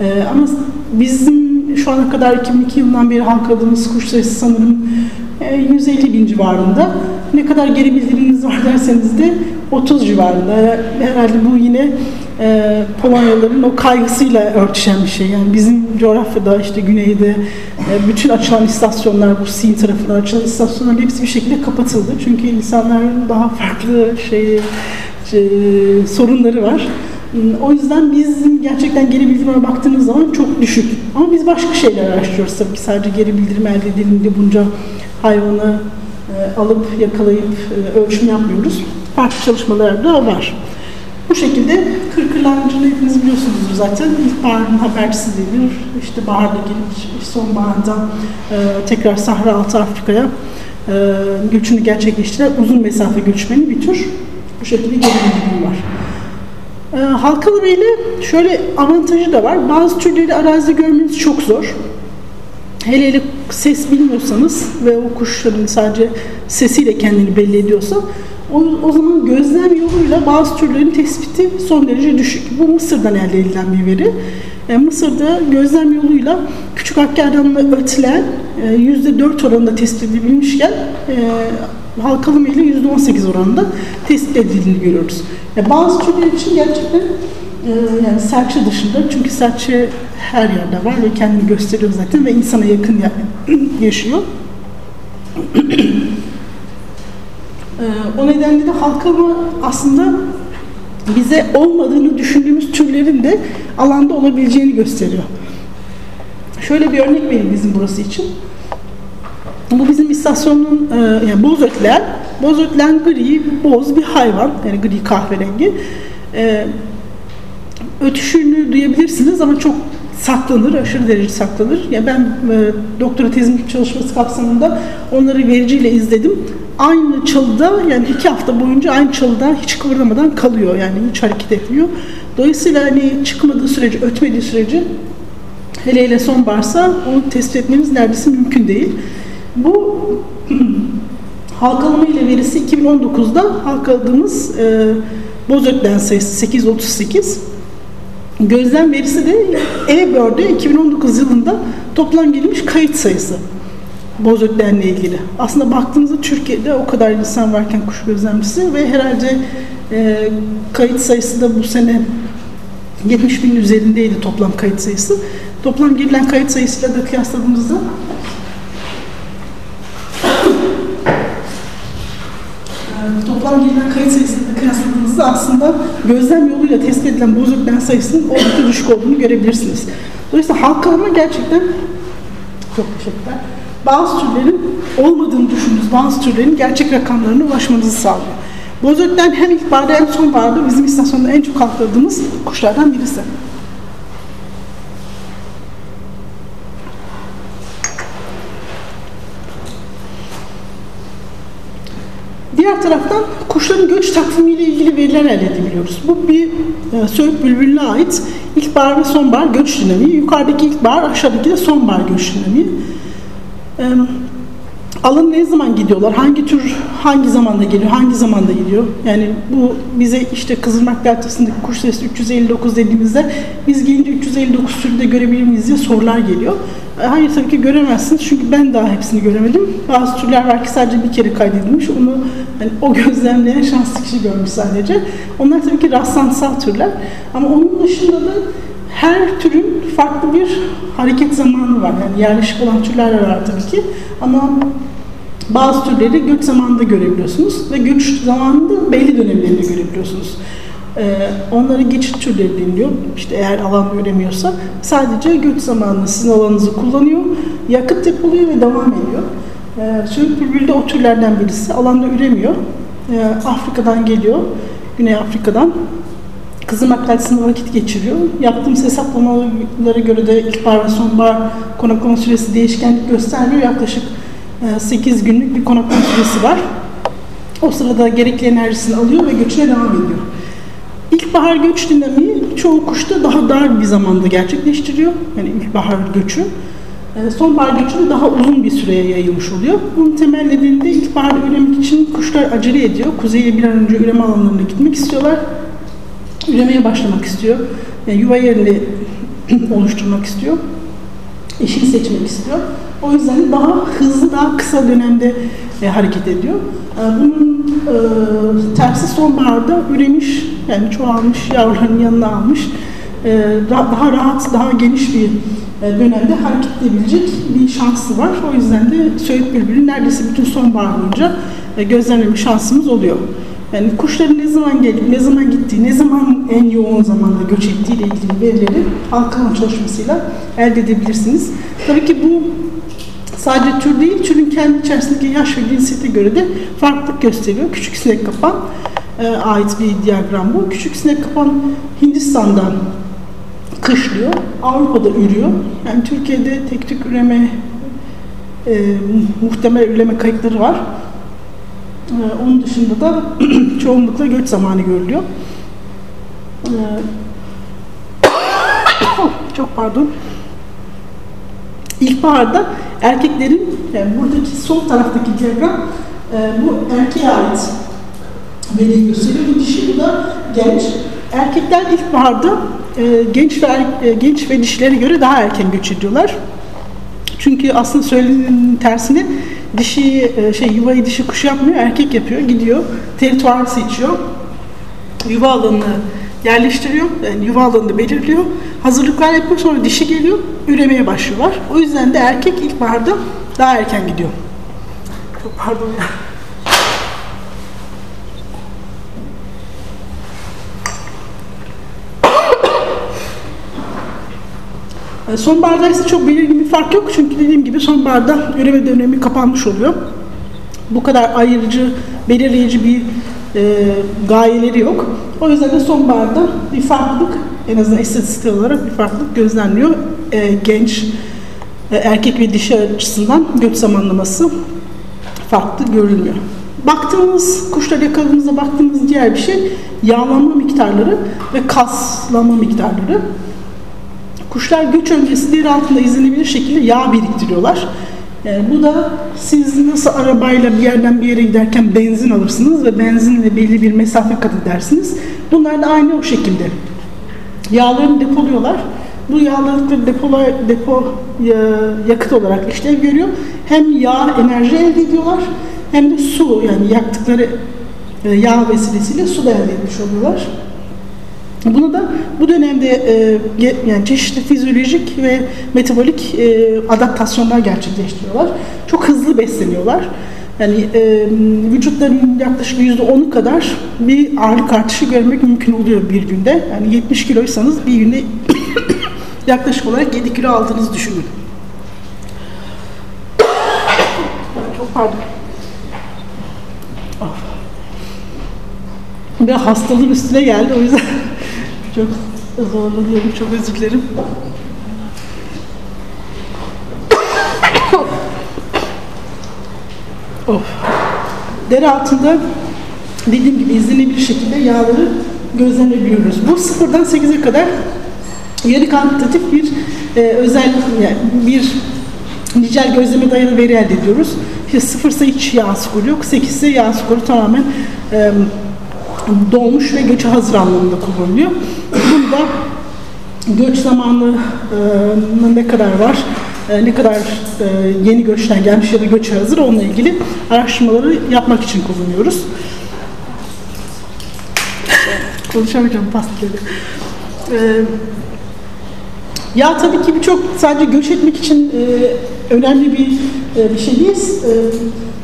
E, ama bizim şu ana kadar 2002 yılından beri halkadığımız kuş sayısı sanırım 150 bin civarında. Ne kadar geri bildiriminiz var derseniz de 30 civarında. Herhalde bu yine e, Polonyalıların o kaygısıyla örtüşen bir şey. Yani bizim coğrafyada işte güneyde e, bütün açılan istasyonlar, bu Sin tarafından açılan istasyonlar hepsi bir şekilde kapatıldı. Çünkü insanların daha farklı şey, şey sorunları var. O yüzden bizim gerçekten geri bildirime baktığımız zaman çok düşük. Ama biz başka şeyler araştırıyoruz tabii ki. Sadece geri bildirim elde diye bunca hayvanı e, alıp yakalayıp e, ölçüm yapmıyoruz. Farklı çalışmalar da var. Bu şekilde Kırkırlancı'nı hepiniz biliyorsunuzdur zaten. İlkbaharın habercisi denir. İşte baharda gelip sonbaharda e, tekrar Sahra Altı Afrika'ya e, göçünü gerçekleştiren uzun mesafe göçmeni bir tür. Bu şekilde geri bildirim var. E, halkalı şöyle avantajı da var. Bazı türleri arazide görmeniz çok zor. Hele hele ses bilmiyorsanız ve o kuşların sadece sesiyle kendini belli ediyorsa o, o zaman gözlem yoluyla bazı türlerin tespiti son derece düşük. Bu Mısır'dan elde edilen bir veri. E, Mısır'da gözlem yoluyla küçük akkerdanla ötülen e, %4 oranında tespit edilmişken e, halkalı ile %18 oranında tespit edildiğini görüyoruz. E, bazı türler için gerçekten e, yani serçe dışında çünkü serçe her yerde var ve kendini gösteriyor zaten ve insana yakın yaşıyor. Ee, o nedenle de halkama aslında bize olmadığını düşündüğümüz türlerin de alanda olabileceğini gösteriyor. Şöyle bir örnek vereyim bizim burası için. Bu bizim istasyonun e, yani boz ötleyen, boz ötleyen gri, boz bir hayvan, yani gri kahverengi. E, ötüşünü duyabilirsiniz ama çok saklanır, aşırı derece saklanır. Ya yani ben e, doktora tezim çalışması kapsamında onları vericiyle izledim aynı çalıda yani iki hafta boyunca aynı çalıda hiç kıvırlamadan kalıyor yani hiç hareket etmiyor. Dolayısıyla hani çıkmadığı sürece, ötmediği sürece hele hele sonbaharsa onu tespit etmemiz neredeyse mümkün değil. Bu halkalama ile verisi 2019'da halkaladığımız e, bozötlen sayısı 838. Gözlem verisi de E-Bird'e 2019 yılında toplam gelmiş kayıt sayısı bozötlerle ilgili. Aslında baktığımızda Türkiye'de o kadar insan varken kuş gözlemcisi ve herhalde e, kayıt sayısı da bu sene 70 bin üzerindeydi toplam kayıt sayısı. Toplam girilen kayıt sayısıyla da kıyasladığımızda e, toplam girilen kayıt sayısıyla kıyasladığımızda aslında gözlem yoluyla tespit edilen bozuklen sayısının oldukça düşük olduğunu görebilirsiniz. Dolayısıyla halkalama gerçekten çok teşekkürler bazı türlerin olmadığını düşündüğünüz bazı türlerin gerçek rakamlarına ulaşmanızı sağlıyor. Bozötler hem ilkbaharda hem sonbaharda bizim istasyonda en çok kalkladığımız kuşlardan birisi. Diğer taraftan kuşların göç takvimiyle ilgili veriler elde edebiliyoruz. Bu bir e, Söğüt bülbülüne ait ilkbahar ve sonbahar göç dinamiği. Yukarıdaki ilkbahar, aşağıdaki de sonbahar göç dinamiği. E, alın ne zaman gidiyorlar, hangi tür hangi zamanda geliyor, hangi zamanda gidiyor. Yani bu bize işte Kızılmak Deltası'ndaki kuş sayısı 359 dediğimizde biz gelince 359 türünde görebilir miyiz diye sorular geliyor. Hayır tabii ki göremezsiniz çünkü ben daha hepsini göremedim. Bazı türler var ki sadece bir kere kaydedilmiş. Onu hani o gözlemleyen şanslı kişi görmüş sadece. Onlar tabii ki rastlantısal türler. Ama onun dışında da her türün farklı bir hareket zamanı var. Yani yerleşik olan türler var tabii ki. Ama bazı türleri göç zamanında görebiliyorsunuz ve göç zamanında belli dönemlerinde görebiliyorsunuz. E, onların geçit türleri deniliyor. İşte eğer alan üremiyorsa sadece göç zamanında sizin alanınızı kullanıyor, yakıt depoluyor ve devam ediyor. E, Söğüt bülbülü de o türlerden birisi. Alanda üremiyor. E, Afrika'dan geliyor, Güney Afrika'dan. Kızılmak Kalesi'nde vakit geçiriyor. Yaptığımız hesaplamalara göre de ilkbahar ve sonbahar konaklama süresi değişkenlik göstermiyor. Yaklaşık 8 günlük bir konaklama süresi var. O sırada gerekli enerjisini alıyor ve göçüne devam ediyor. İlkbahar göç dinamiği çoğu kuşta daha dar bir zamanda gerçekleştiriyor. Yani ilkbahar göçü. Ee, sonbahar göçü de daha uzun bir süreye yayılmış oluyor. Bunun temel nedeni de ilkbahar üremek için kuşlar acele ediyor. Kuzeye bir an önce üreme alanlarına gitmek istiyorlar. Üremeye başlamak istiyor. Yani yuva yerini oluşturmak istiyor. Eşini seçmek istiyor. O yüzden daha hızlı, daha kısa dönemde e, hareket ediyor. E, bunun e, tersi sonbaharda üremiş, yani çoğalmış, yavrularını yanına almış, e, daha rahat, daha geniş bir e, dönemde hareket edebilecek bir şansı var. O yüzden de Söğüt Bülbülü neredeyse bütün sonbahar boyunca e, gözlemleme şansımız oluyor. Yani kuşların ne zaman gelip, ne zaman gittiği, ne zaman en yoğun zamanda göç ettiği ile ilgili verileri halkın çalışmasıyla elde edebilirsiniz. Tabii ki bu sadece tür değil, türün kendi içerisindeki yaş ve cinsiyete göre de farklılık gösteriyor. Küçük sinek kapan e, ait bir diyagram bu. Küçük sinek kapan Hindistan'dan kışlıyor, Avrupa'da ürüyor. Yani Türkiye'de tek tük üreme, e, muhtemel üreme kayıtları var. Ee, onun dışında da çoğunlukla göç zamanı görülüyor. Ee, çok pardon. İlkbaharda erkeklerin, yani buradaki sol taraftaki diyagram e, bu erkeğe ait veri gösteriyor. Bu dişi, bu da genç. Erkekler ilkbaharda e, genç ve er, e, genç ve dişilere göre daha erken göç ediyorlar. Çünkü aslında söylenenin tersine dişi e, şey yuvayı dişi kuş yapmıyor, erkek yapıyor. Gidiyor, terituar seçiyor. Yuva alanını yerleştiriyor. Yani yuva alanını belirliyor. Hazırlıklar yapıyor sonra dişi geliyor. Üremeye başlıyorlar. O yüzden de erkek ilkbaharda daha erken gidiyor. Çok pardon ya. Sonbaharda ise çok belirgin bir fark yok çünkü dediğim gibi sonbaharda üreme dönemi kapanmış oluyor. Bu kadar ayırıcı, belirleyici bir e, gayeleri yok. O yüzden de sonbaharda bir farklılık, en azından istatistiksel olarak bir farklılık gözlenmiyor. E, genç, e, erkek ve dişi açısından göç zamanlaması farklı görülmüyor. Baktığımız, kuşlar yakaladığımızda baktığımız diğer bir şey yağlanma miktarları ve kaslanma miktarları. Kuşlar göç öncesi deri altında izlenebilir şekilde yağ biriktiriyorlar. Yani bu da siz nasıl arabayla bir yerden bir yere giderken benzin alırsınız ve benzinle belli bir mesafe kat edersiniz. Bunlar da aynı o şekilde. Yağlarını depoluyorlar. Bu yağları depo, depo yakıt olarak işlev görüyor. Hem yağ enerji elde ediyorlar hem de su yani yaktıkları e, yağ vesilesiyle su da elde etmiş oluyorlar. Bunu da bu dönemde e, yani çeşitli fizyolojik ve metabolik e, adaptasyonlar gerçekleştiriyorlar. Çok hızlı besleniyorlar. Yani e, vücutlarının yaklaşık yüzde onu kadar bir ağırlık artışı görmek mümkün oluyor bir günde. Yani 70 kiloysanız bir günde yaklaşık olarak 7 kilo aldığınızı düşünün. Çok pardon. Oh. Bir hastalığın üstüne geldi o yüzden çok zorlanıyorum. Çok özür dilerim. of. Deri altında dediğim gibi izlenebilir şekilde yağları gözlenebiliyoruz. Bu sıfırdan 8'e kadar yarı kantitatif bir e, özellik, yani bir nicel gözleme dayalı veri elde ediyoruz. İşte sıfırsa hiç yağ skoru yok, 8 ise yağ skoru tamamen e, dolmuş ve göçe hazır anlamında kullanılıyor. Da göç zamanı ne kadar var, e, ne kadar e, yeni göçten gelmiş ya da göçe hazır onunla ilgili araştırmaları yapmak için kullanıyoruz. Konuşamayacağım. Ee, ya tabii ki birçok sadece göç etmek için e, önemli bir e, bir şey değil. E,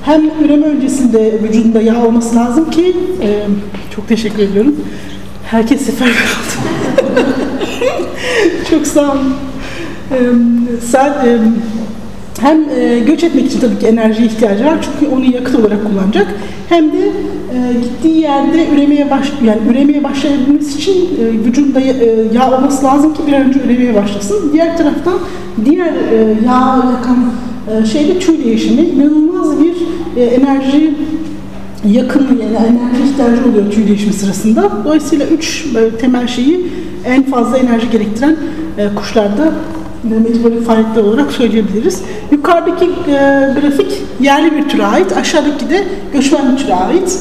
hem üreme öncesinde vücudunda yağ olması lazım ki e, çok teşekkür ediyorum. Herkes seferber oldu. Çok sağ olun. Ee, sen, hem e, göç etmek için tabii ki enerji ihtiyacı var çünkü onu yakıt olarak kullanacak. Hem de e, gittiği yerde üremeye baş yani üremeye başlayabilmesi için e, vücudunda e, yağ olması lazım ki bir an önce üremeye başlasın. Diğer taraftan diğer e, yağ yakan e, şeyde tüy değişimi inanılmaz bir e, enerji yakın yani enerji ihtiyacı oluyor tüy değişimi sırasında. Dolayısıyla üç e, temel şeyi en fazla enerji gerektiren e, kuşlarda metabolik faaliyetler olarak söyleyebiliriz. Yukarıdaki e, grafik yerli bir türe ait, aşağıdaki de göçmen bir türe ait.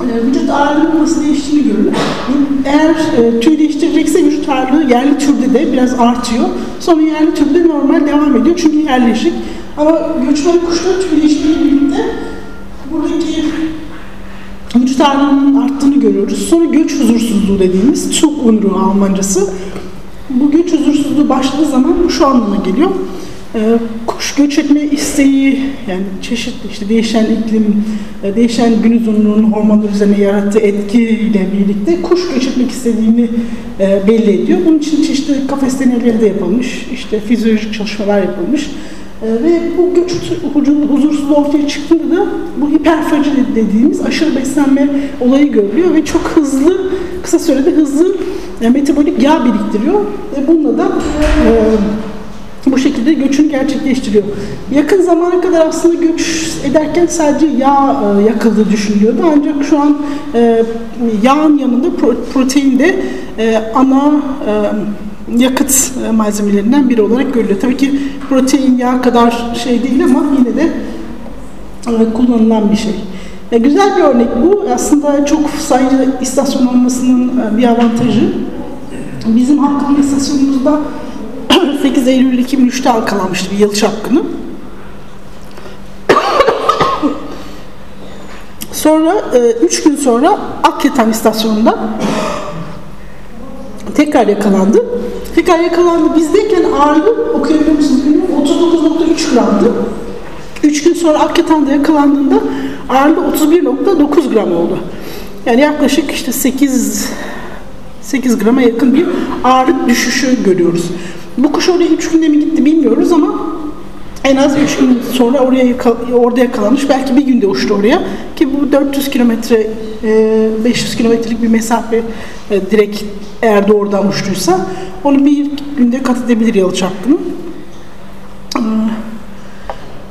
E, vücut ağırlığının nasıl değiştiğini görülür. Eğer e, tüy değiştirecekse vücut ağırlığı yerli türde de biraz artıyor. Sonra yerli türde normal devam ediyor çünkü yerleşik. Ama göçmen kuşlar tüy değişimiyle birlikte buradaki ağırlığının arttığını görüyoruz. Sonra göç huzursuzluğu dediğimiz çok unruğu Almancası. Bu göç huzursuzluğu başladığı zaman bu şu anlama geliyor. Ee, kuş göç etme isteği yani çeşitli işte değişen iklim, e, değişen gün uzunluğunun hormonlar üzerine yarattığı etkiyle birlikte kuş göç etmek istediğini e, belli ediyor. Bunun için çeşitli kafes deneyleri de yapılmış, işte fizyolojik çalışmalar yapılmış. E, ve bu göç huzursuzluğu ortaya çıktığında da bu hiperfaji dediğimiz aşırı beslenme olayı görülüyor ve çok hızlı, kısa sürede hızlı metabolik yağ biriktiriyor. Ve bununla da bu şekilde göçünü gerçekleştiriyor. Yakın zamana kadar aslında göç ederken sadece yağ e, yakıldığı düşünülüyordu. Ancak şu an e, yağın yanında protein de e, ana yakıt malzemelerinden biri olarak görülüyor. Tabii ki protein yağ kadar şey değil ama yine de kullanılan bir şey. E, güzel bir örnek bu. Aslında çok sayılı istasyon olmasının bir avantajı. Bizim halkın istasyonumuzda 8 Eylül 2003'te halkalanmıştı bir yıl çapkını. sonra 3 e, gün sonra Akyatan istasyonunda tekrar yakalandı. Tekrar yakalandı. Bizdeyken ağırlığı okuyabiliyor musunuz bilmiyorum 39.3 gramdı. 3 gün sonra Akyatan'da yakalandığında ağırlığı 31.9 gram oldu. Yani yaklaşık işte 8 8 grama yakın bir ağırlık düşüşü görüyoruz. Bu kuş oraya 3 günde mi gitti bilmiyoruz ama en az 3 gün sonra oraya orada yakalanmış. Belki bir günde uçtu oraya. Ki bu 400 kilometre, 500 kilometrelik bir mesafe e, direkt eğer doğrudan uçtuysa onu bir günde kat edebilir yalı çapkını. Ee,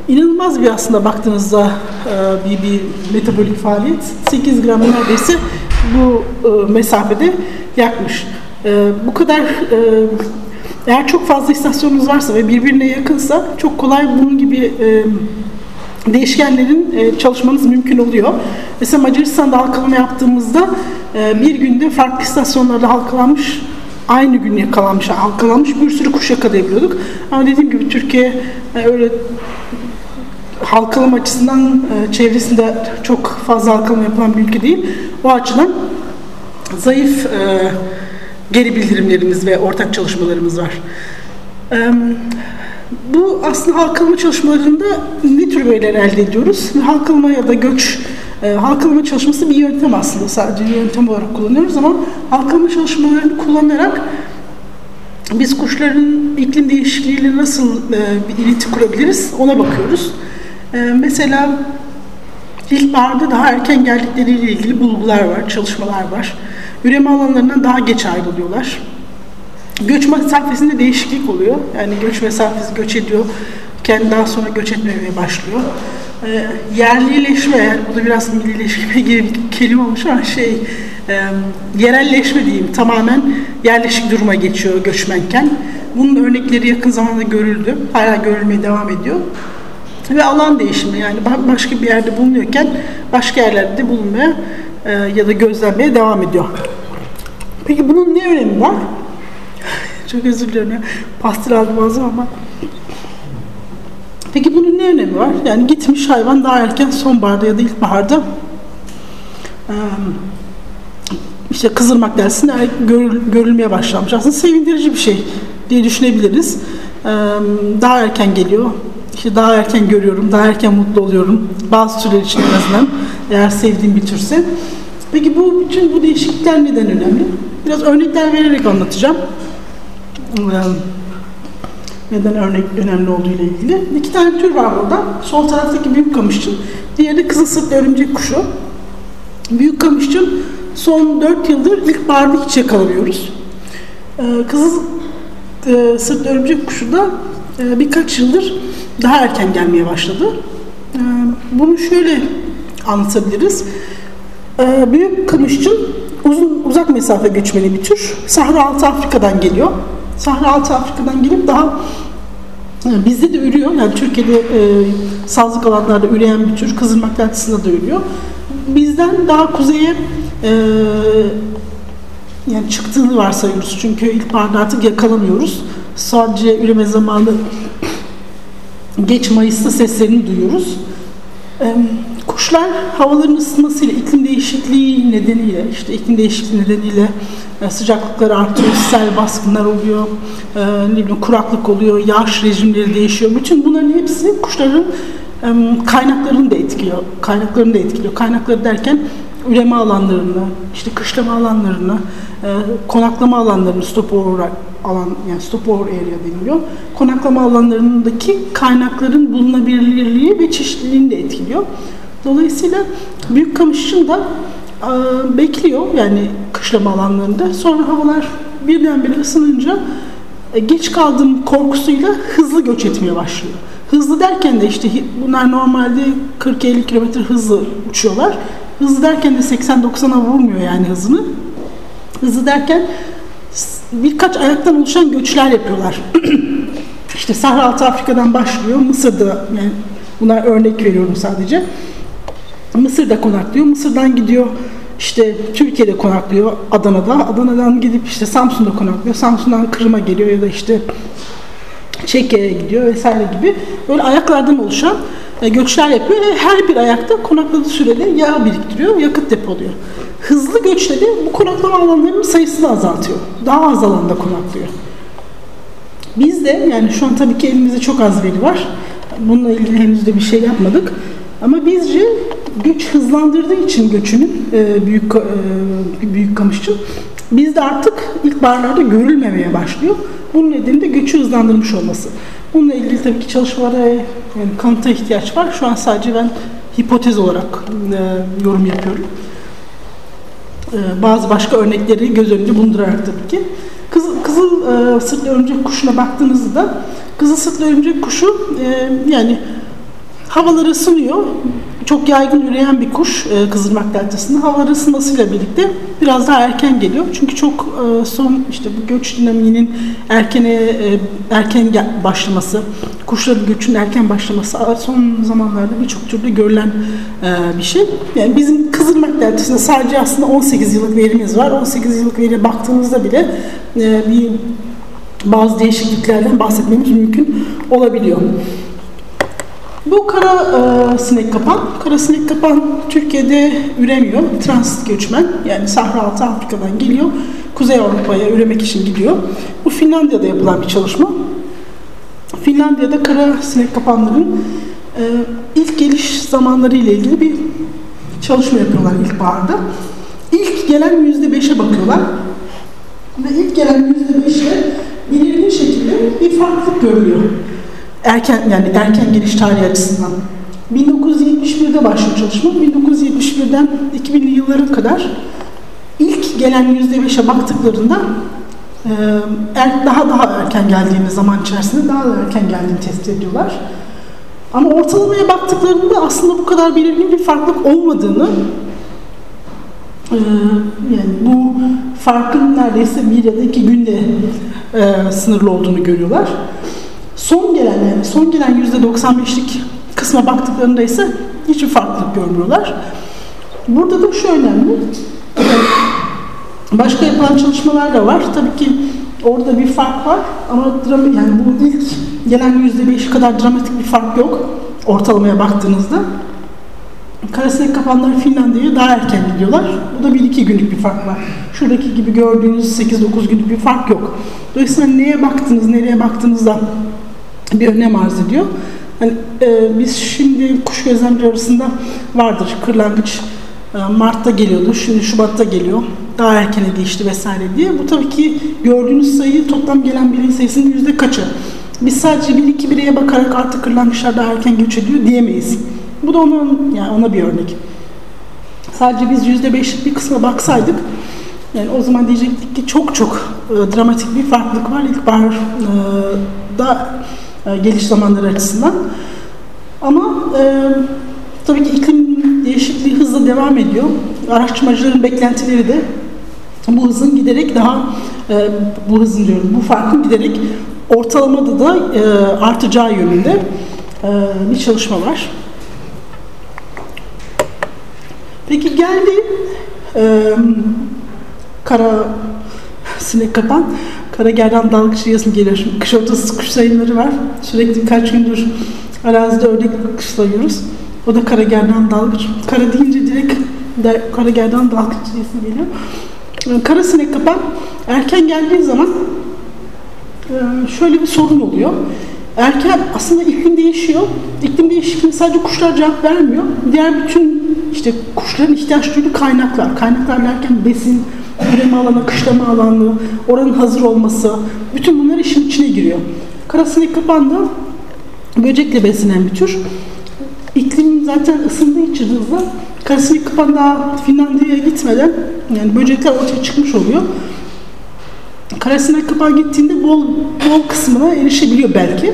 inanılmaz bir aslında baktığınızda e, bir, bir metabolik faaliyet. 8 gram neredeyse bu e, mesafede yakmış. Bu kadar eğer çok fazla istasyonunuz varsa ve birbirine yakınsa çok kolay bunun gibi e, değişkenlerin e, çalışmanız mümkün oluyor. Mesela Macaristan'da halkalama yaptığımızda e, bir günde farklı istasyonlarda halkalanmış aynı gün yakalanmış, halkalanmış bir sürü kuş yakalayabiliyorduk. Ama dediğim gibi Türkiye e, öyle halkalama açısından e, çevresinde çok fazla halkalama yapılan bir ülke değil. O açıdan zayıf e, geri bildirimlerimiz ve ortak çalışmalarımız var. Bu aslında halkalama çalışmalarında ne tür veriler elde ediyoruz? Halkalama ya da göç e, halkalama çalışması bir yöntem aslında sadece bir yöntem olarak kullanıyoruz ama halkalama çalışmalarını kullanarak biz kuşların iklim değişikliğiyle nasıl e, bir ileti kurabiliriz ona bakıyoruz. E, mesela ilkbaharda daha erken geldikleriyle ilgili bulgular var, çalışmalar var. Üreme alanlarından daha geç ayrılıyorlar. Göç mesafesinde değişiklik oluyor. Yani göç mesafesi göç ediyor. Kendi daha sonra göç etmemeye başlıyor. E, yerlileşme, yani bu da biraz millileşme gibi bir kelime olmuş ama şey, e, yerelleşme diyeyim, tamamen yerleşik duruma geçiyor göçmenken. Bunun örnekleri yakın zamanda görüldü, hala görülmeye devam ediyor. Ve alan değişimi yani başka bir yerde bulunuyorken başka yerlerde bulunmaya e, ya da gözlenmeye devam ediyor. Peki bunun ne önemi var? Çok özür ya. Pastil aldım ağzım ama. Peki bunun ne önemi var? Yani gitmiş hayvan daha erken sonbaharda ya da ilkbaharda e, işte kızırmak dersinde görülmeye başlamış. Aslında sevindirici bir şey diye düşünebiliriz. Daha erken geliyor. İşte daha erken görüyorum, daha erken mutlu oluyorum. Bazı türler için en azından eğer sevdiğim bir türse. Peki bu bütün bu değişiklikler neden önemli? Biraz örnekler vererek anlatacağım. Ee, neden örnek önemli olduğu ile ilgili. İki tane tür var burada. Sol taraftaki büyük kamışçın, diğeri kızıl sırtlı örümcek kuşu. Büyük kamışçın son 4 yıldır ilk barda hiç yakalamıyoruz. Ee, kızıl e, sırtlı örümcek kuşu da e, birkaç yıldır daha erken gelmeye başladı. E, bunu şöyle anlatabiliriz. E, büyük kamışçın uzun uzak mesafe göçmeni bir tür. Sahra Altı Afrika'dan geliyor. Sahra Altı Afrika'dan gelip daha e, bizde de ürüyor. Yani Türkiye'de e, sazlık alanlarda üreyen bir tür. Kızılmak Deltası'nda da ürüyor. Bizden daha kuzeye e, yani çıktığını varsayıyoruz. Çünkü ilkbaharda artık yakalamıyoruz. Sadece üreme zamanı geç Mayıs'ta seslerini duyuyoruz. Kuşlar havaların ısınmasıyla, iklim değişikliği nedeniyle, işte iklim değişikliği nedeniyle e, sıcaklıklar artıyor, sel baskınlar oluyor, e, ne bileyim kuraklık oluyor, yağış rejimleri değişiyor. Bütün bunların hepsi kuşların kaynaklarını da etkiliyor. Kaynaklarını da etkiliyor. Kaynakları derken üreme alanlarını, işte kışlama alanlarını, e, konaklama alanlarını stopover alan yani stopover area deniliyor. Konaklama alanlarındaki kaynakların bulunabilirliği ve çeşitliliğini de etkiliyor. Dolayısıyla büyük kamışçın da e, bekliyor yani kışlama alanlarında. Sonra havalar birdenbire ısınınca e, geç kaldığım korkusuyla hızlı göç etmeye başlıyor. Hızlı derken de işte bunlar normalde 40-50 km hızlı uçuyorlar. Hızlı derken de 80-90'a vurmuyor yani hızını. Hızlı derken birkaç ayaktan oluşan göçler yapıyorlar. işte Sahra Altı Afrika'dan başlıyor. Mısır'da yani bunlar örnek veriyorum sadece. Mısır'da konaklıyor. Mısır'dan gidiyor işte Türkiye'de konaklıyor Adana'da. Adana'dan gidip işte Samsun'da konaklıyor. Samsun'dan Kırım'a geliyor ya da işte Çekya'ya gidiyor vesaire gibi. Böyle ayaklardan oluşan e, göçler yapıyor ve her bir ayakta konakladığı sürede yağ biriktiriyor, yakıt depoluyor. Hızlı göçleri bu konaklama alanlarının sayısını azaltıyor. Daha az alanda konaklıyor. Biz de yani şu an tabii ki elimizde çok az veri var. Bununla ilgili henüz de bir şey yapmadık. Ama bizce güç hızlandırdığı için göçünün e, büyük e, büyük kamışçı bizde artık ilk barlarda görülmemeye başlıyor. Bunun nedeni de göçü hızlandırmış olması. Bununla ilgili tabii ki çalışmalara yani kanıta ihtiyaç var. Şu an sadece ben hipotez olarak e, yorum yapıyorum. E, bazı başka örnekleri göz önünde bulundurarak tabii ki. Kızıl, kızıl e, sırtlı örümcek kuşuna baktığınızda kızıl sırtlı örümcek kuşu e, yani havaları ısınıyor çok yaygın üreyen bir kuş e, Kızılmak Deltası'nda. Havalar ısınmasıyla birlikte biraz daha erken geliyor. Çünkü çok e, son işte bu göç dinamiğinin erkene e, erken başlaması, kuşların göçün erken başlaması son zamanlarda birçok türlü görülen e, bir şey. Yani bizim Kızılmak Deltası'nda sadece aslında 18 yıllık verimiz var. 18 yıllık veriye baktığımızda bile e, bir bazı değişikliklerden bahsetmemiz mümkün olabiliyor. Bu kara e, sinek kapan. Kara sinek kapan Türkiye'de üremiyor. Transit göçmen yani Sahra Altı Afrika'dan geliyor. Kuzey Avrupa'ya üremek için gidiyor. Bu Finlandiya'da yapılan bir çalışma. Finlandiya'da kara sinek kapanların e, ilk geliş zamanları ile ilgili bir çalışma yapıyorlar ilkbaharda. İlk gelen yüzde beşe bakıyorlar. Ve ilk gelen yüzde beşe belirgin şekilde bir farklılık görülüyor erken yani erken geliş tarihi açısından. 1971'de başlıyor çalışma. 1971'den 2000'li yıllara kadar ilk gelen %5'e baktıklarında e, er, daha daha erken geldiğini zaman içerisinde daha da erken geldiğini tespit ediyorlar. Ama ortalamaya baktıklarında aslında bu kadar belirgin bir farklılık olmadığını e, yani bu farkın neredeyse bir ya da iki günde e, sınırlı olduğunu görüyorlar. Son gelen yani son gelen yüzde 95'lik kısma baktıklarında ise hiçbir farklılık görmüyorlar. Burada da şu önemli. Başka yapılan çalışmalar da var. Tabii ki orada bir fark var ama drama, yani bu ilk gelen yüzde beş kadar dramatik bir fark yok ortalamaya baktığınızda. Karasinek kapanlar Finlandiya'ya daha erken gidiyorlar. Bu da bir iki günlük bir fark var. Şuradaki gibi gördüğünüz 8-9 günlük bir fark yok. Dolayısıyla neye baktınız, nereye baktığınızda bir önem arz ediyor. Hani, e, biz şimdi kuş gözlemci arasında vardır kırlangıç Mart'ta geliyordu, şimdi Şubat'ta geliyor. Daha erkene geçti vesaire diye. Bu tabii ki gördüğünüz sayı toplam gelen birey sayısının yüzde kaçı? Biz sadece bir iki bireye bakarak artık kırlangıçlar daha erken göç ediyor diyemeyiz. Bu da onun yani ona bir örnek. Sadece biz yüzde beşlik bir kısma baksaydık yani o zaman diyecektik ki çok çok e, dramatik bir farklılık var ilkbaharda e, geliş zamanları açısından. Ama e, tabii ki iklim değişikliği hızla devam ediyor. Araştırmacıların beklentileri de bu hızın giderek daha e, bu hızın diyorum bu farkın giderek ortalamada da e, artacağı yönünde e, bir çalışma var. Peki geldi e, kara sinek kapan kara gerdan dalgıç yazın. Şimdi kış ortası kuş sayımları var. Sürekli birkaç gündür arazide ördek kışlıyoruz. O da kara gerdan dalgıç. Kara deyince direkt de, kara gerdan dalgıç yazın geliyor. E, kara sinek kapan erken geldiği zaman e, şöyle bir sorun oluyor. Erken aslında iklim değişiyor. İklim değişikliğine sadece kuşlar cevap vermiyor. Diğer bütün işte kuşların ihtiyaç duyduğu kaynaklar. Kaynaklar derken besin, üreme alanı, kışlama alanı, oranın hazır olması. Bütün bunlar işin içine giriyor. Karasinek kapan da böcekle beslenen bir tür. İklim zaten ısındığı için hızla karasinek kapan daha Finlandiya'ya gitmeden yani böcekler ortaya çıkmış oluyor. Karasinek kapan gittiğinde bol bol kısmına erişebiliyor belki.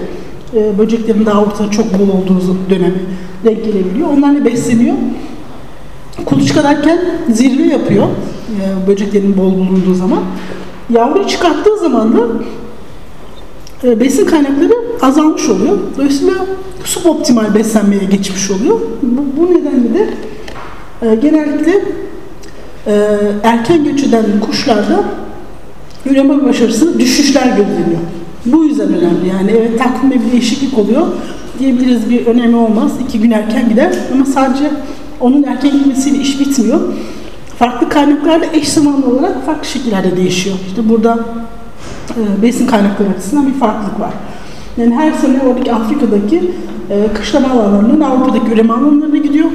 Ee, böceklerin daha ortada çok bol olduğu dönemi denk gelebiliyor. Onlarla besleniyor. Kuluçkalarken zirve yapıyor e, böceklerin bol bulunduğu zaman. Yavru çıkarttığı zaman da e, besin kaynakları azalmış oluyor. Dolayısıyla suboptimal beslenmeye geçmiş oluyor. Bu, bu nedenle de e, genellikle e, erken göç eden kuşlarda üreme başarısı düşüşler gözleniyor. Bu yüzden önemli. Yani evet takvimde bir değişiklik oluyor diyebiliriz bir önemi olmaz. İki gün erken gider ama sadece onun erken gitmesiyle iş bitmiyor. Farklı kaynaklarda eş zamanlı olarak farklı şekillerde değişiyor. İşte burada e, besin kaynakları açısından bir farklılık var. Yani her sene oradaki Afrika'daki e, kışlama alanlarının Avrupa'daki üreme alanlarına gidiyor.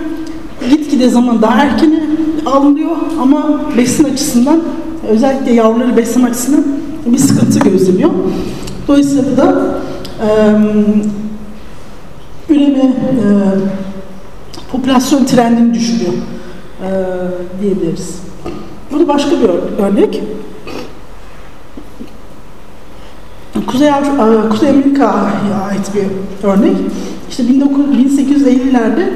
Gitgide zaman daha erken alınıyor ama besin açısından özellikle yavruları besleme açısından bir sıkıntı gözleniyor. Dolayısıyla da e, üreme e, popülasyon trendini düşürüyor e, diyebiliriz. Burada başka bir örnek. Kuzey, Kuzey Amerika'ya ait bir örnek. İşte 1850'lerde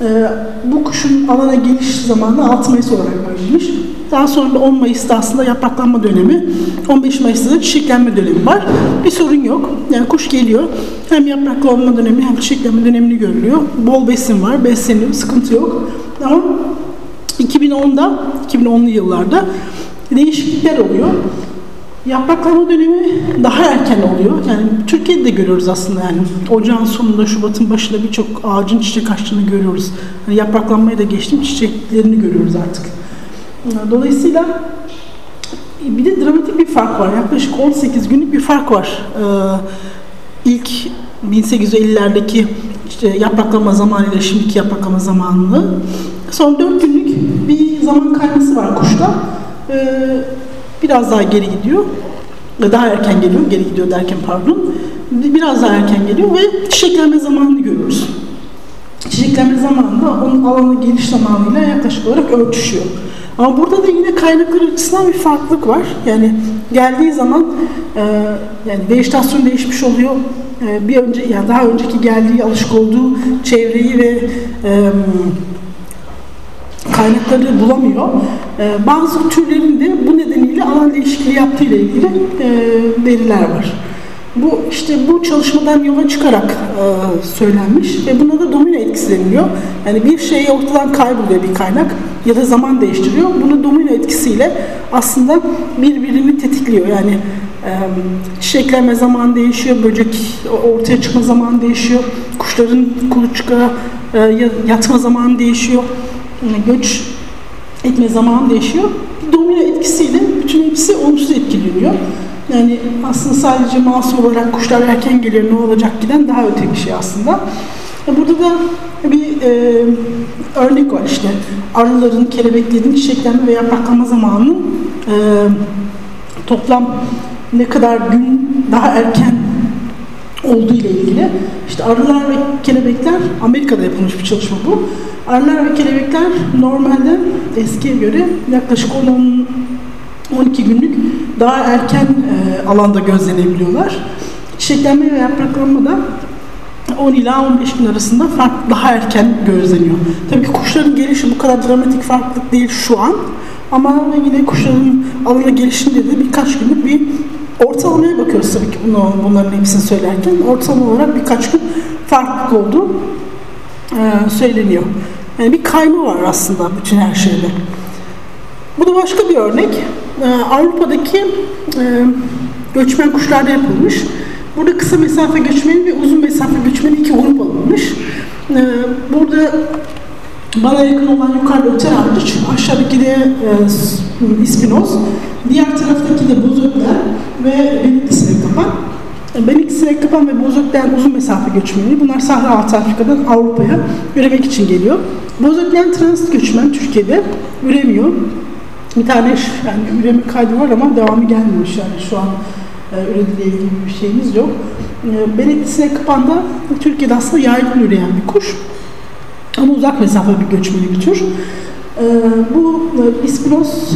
e, bu kuşun alana geliş zamanı 6 Mayıs olarak verilmiş. Daha sonra 10 Mayıs'ta aslında yapraklanma dönemi, 15 Mayıs'ta da çiçeklenme dönemi var. Bir sorun yok. Yani kuş geliyor. Hem yapraklanma dönemi hem çiçeklenme dönemini görülüyor. Bol besin var, besleniyor, sıkıntı yok. Ama 2010'da, 2010'lu yıllarda değişiklikler oluyor. Yapraklanma dönemi daha erken oluyor. Yani Türkiye'de de görüyoruz aslında yani. Ocağın sonunda, Şubat'ın başında birçok ağacın çiçek açtığını görüyoruz. Yani yapraklanmaya da geçtim, çiçeklerini görüyoruz artık. Dolayısıyla bir de dramatik bir fark var. Yaklaşık 18 günlük bir fark var. Ee, ilk 1850'lerdeki işte yapraklama zamanı ile şimdiki yapraklama zamanını. Son 4 günlük bir zaman kayması var kuşta. Ee, biraz daha geri gidiyor. Daha erken geliyor, geri gidiyor derken pardon. Biraz daha erken geliyor ve çiçeklenme zamanını görüyoruz. Çiçeklenme zamanında onun alanı geliş zamanıyla yaklaşık olarak örtüşüyor. Ama burada da yine kaynaklar açısından bir farklılık var. Yani geldiği zaman e, yani vejetasyon değişmiş oluyor. E, bir önce yani daha önceki geldiği alışık olduğu çevreyi ve e, kaynakları bulamıyor. E, bazı türlerin de bu nedeniyle alan değişikliği yaptığı ile ilgili e, veriler var. Bu işte bu çalışmadan yola çıkarak e, söylenmiş ve buna da domino etkisi deniliyor. Yani bir şey ortadan kayboluyor bir kaynak ya da zaman değiştiriyor. Bunu domino etkisiyle aslında birbirini tetikliyor. Yani e, çiçeklenme zaman değişiyor, böcek ortaya çıkma zaman değişiyor, kuşların kuluçka e, yatma zaman değişiyor, göç etme zaman değişiyor. Bir domino etkisiyle bütün hepsi olumsuz etkileniyor. Yani aslında sadece masum olarak kuşlar erken geliyor ne olacak giden daha öte bir şey aslında. Burada da bir e, örnek var işte arıların, kelebeklerin çiçeklenme ve yapraklanma zamanının e, toplam ne kadar gün daha erken olduğu ile ilgili. İşte arılar ve kelebekler, Amerika'da yapılmış bir çalışma bu. Arılar ve kelebekler normalde eskiye göre yaklaşık 10 12 günlük daha erken e, alanda gözlenebiliyorlar. Çiçeklenme ve yapraklanma da 10 ila 15 gün arasında fark daha erken gözleniyor. Tabii kuşların gelişi bu kadar dramatik farklılık değil şu an. Ama yine kuşların alana gelişinde de birkaç günlük bir ortalamaya bakıyoruz tabii ki bunu, bunların hepsini söylerken. Ortalama olarak birkaç gün farklılık olduğu e, söyleniyor. Yani bir kayma var aslında bütün her şeyde. Bu da başka bir örnek. E, Avrupa'daki e, göçmen kuşlarda yapılmış. Burada kısa mesafe göçmeni ve uzun mesafe göçmeni iki grup alınmış. E, burada bana yakın olan yukarıda öter hariç, aşağıdaki de e, ispinoz, diğer taraftaki de bozökler ve benekli sinek kapan. Benekli sinek kapan ve bozökler uzun mesafe göçmeni. Bunlar Sahra Altı Afrika'dan Avrupa'ya üremek için geliyor. Bozökler transit göçmen Türkiye'de üremiyor. Bir tane yani üreme kaydı var ama devamı gelmemiş yani şu an e, ürediyle ilgili bir şeyimiz yok. E, Benekli sinek kapan da Türkiye'de aslında yaygın üreyen bir kuş. Ama uzak mesafe bir göçmeni bir tür. Ee, bu e, ispinos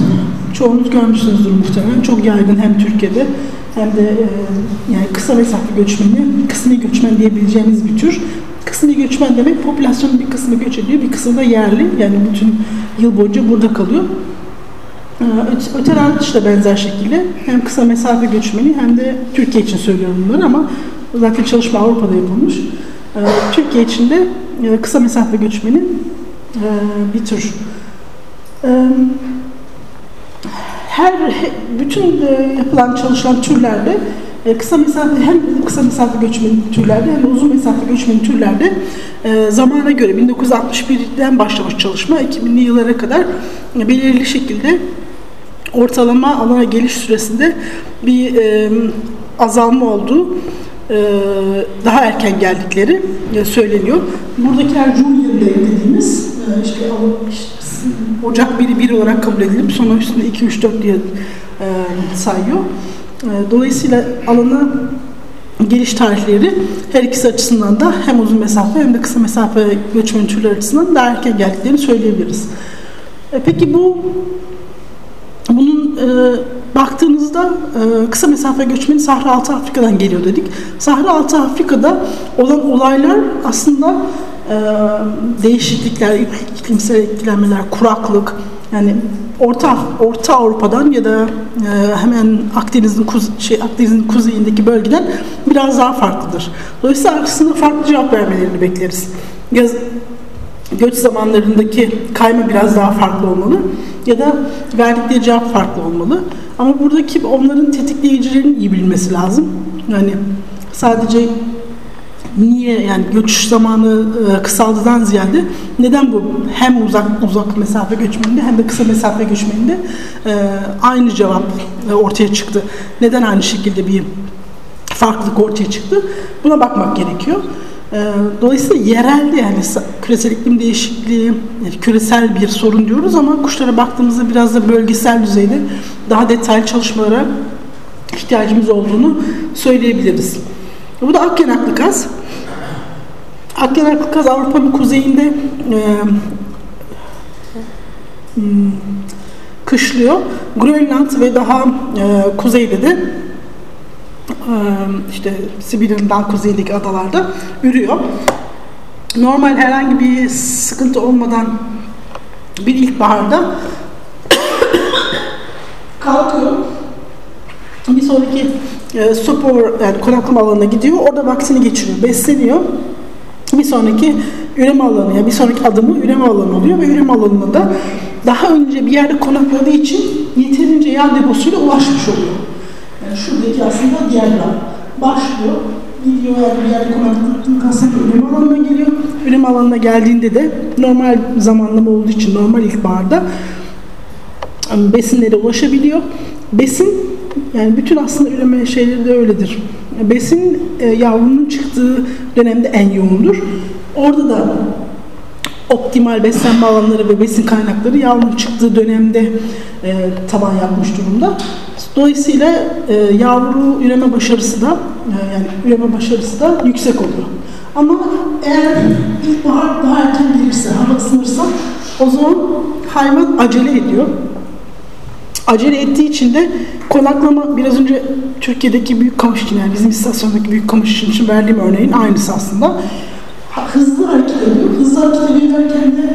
çoğunuz görmüşsünüzdür muhtemelen. Çok yaygın hem Türkiye'de hem de e, yani kısa mesafe göçmeni, kısmi göçmen diyebileceğimiz bir tür. Kısmi göçmen demek popülasyonun bir kısmı göç ediyor, bir kısmı da yerli. Yani bütün yıl boyunca burada kalıyor. Ee, öte hariç da benzer şekilde hem kısa mesafe göçmeni hem de Türkiye için söylüyorum bunları ama zaten çalışma Avrupa'da yapılmış. Ee, Türkiye için de e, kısa mesafe göçmenin e, bir tür. Ee, her bütün e, yapılan çalışılan türlerde kısa mesafe hem kısa mesafe göçmeni türlerde hem uzun mesafe göçmeni türlerde zamana göre 1961'den başlamış çalışma 2000'li yıllara kadar belirli şekilde ortalama alana geliş süresinde bir azalma olduğu daha erken geldikleri söyleniyor. Buradakiler Junior dediğimiz işte, işte Ocak 1'i 1 olarak kabul edilip sonra üstünde 2, 3, 4 diye sayıyor. Dolayısıyla alana geliş tarihleri her ikisi açısından da hem uzun mesafe hem de kısa mesafe göçmen türleri açısından daha erken geldiklerini söyleyebiliriz. Peki bu bunun e, baktığınızda e, kısa mesafe göçmeni Sahra Altı Afrika'dan geliyor dedik. Sahra Altı Afrika'da olan olaylar aslında e, değişiklikler, iklimsel etkilenmeler, kuraklık, yani Orta Orta Avrupa'dan ya da e, hemen Akdeniz'in şey Akdeniz'in kuzeyindeki bölgeden biraz daha farklıdır. Dolayısıyla aslında farklı cevap vermelerini bekleriz. Yaz, göç zamanlarındaki kayma biraz daha farklı olmalı ya da verdikleri cevap farklı olmalı. Ama buradaki onların tetikleyicilerin iyi bilmesi lazım. Yani sadece niye yani göç zamanı e, kısaldığından ziyade neden bu hem uzak uzak mesafe göçmeninde hem de kısa mesafe göçmeninde e, aynı cevap e, ortaya çıktı. Neden aynı şekilde bir farklılık ortaya çıktı? Buna bakmak gerekiyor. Ee, dolayısıyla yerelde yani küresel iklim değişikliği küresel bir sorun diyoruz ama kuşlara baktığımızda biraz da bölgesel düzeyde daha detaylı çalışmalara ihtiyacımız olduğunu söyleyebiliriz. Bu da Akyanaklı kaz. Akyanaklı kaz Avrupa'nın kuzeyinde e, hmm, kışlıyor. Grönland ve daha e, kuzeyde de işte Sibirya'nın daha kuzeyindeki adalarda ürüyor. Normal herhangi bir sıkıntı olmadan bir ilkbaharda kalkıyor. Bir sonraki e, spor yani konaklama alanına gidiyor. Orada vaksini geçiriyor, besleniyor. Bir sonraki üreme alanı, yani bir sonraki adımı üreme alanı oluyor ve üreme alanına da daha önce bir yerde konakladığı için yeterince yağ deposuyla ulaşmış oluyor. Şuradaki aslında dal. Başlıyor, gidiyor bir yerde konakladıktan kasap üreme alanına geliyor. Üreme alanına geldiğinde de normal zamanlama olduğu için normal ilkbaharda besinlere ulaşabiliyor. Besin yani bütün aslında üreme şeyleri de öyledir. Besin e, yavrunun çıktığı dönemde en yoğundur. Orada da optimal beslenme alanları ve besin kaynakları yavrunun çıktığı dönemde e, taban yapmış durumda. Dolayısıyla e, yavru üreme başarısı da e, yani üreme başarısı da yüksek oluyor. Ama eğer ilkbahar daha erken gelirse, hava ısınırsa o zaman hayvan acele ediyor. Acele ettiği için de konaklama biraz önce Türkiye'deki büyük kamış yani bizim istasyondaki büyük kamış için verdiğim örneğin aynısı aslında. Hızlı hareket ediyor. Hızlı hareket ederken de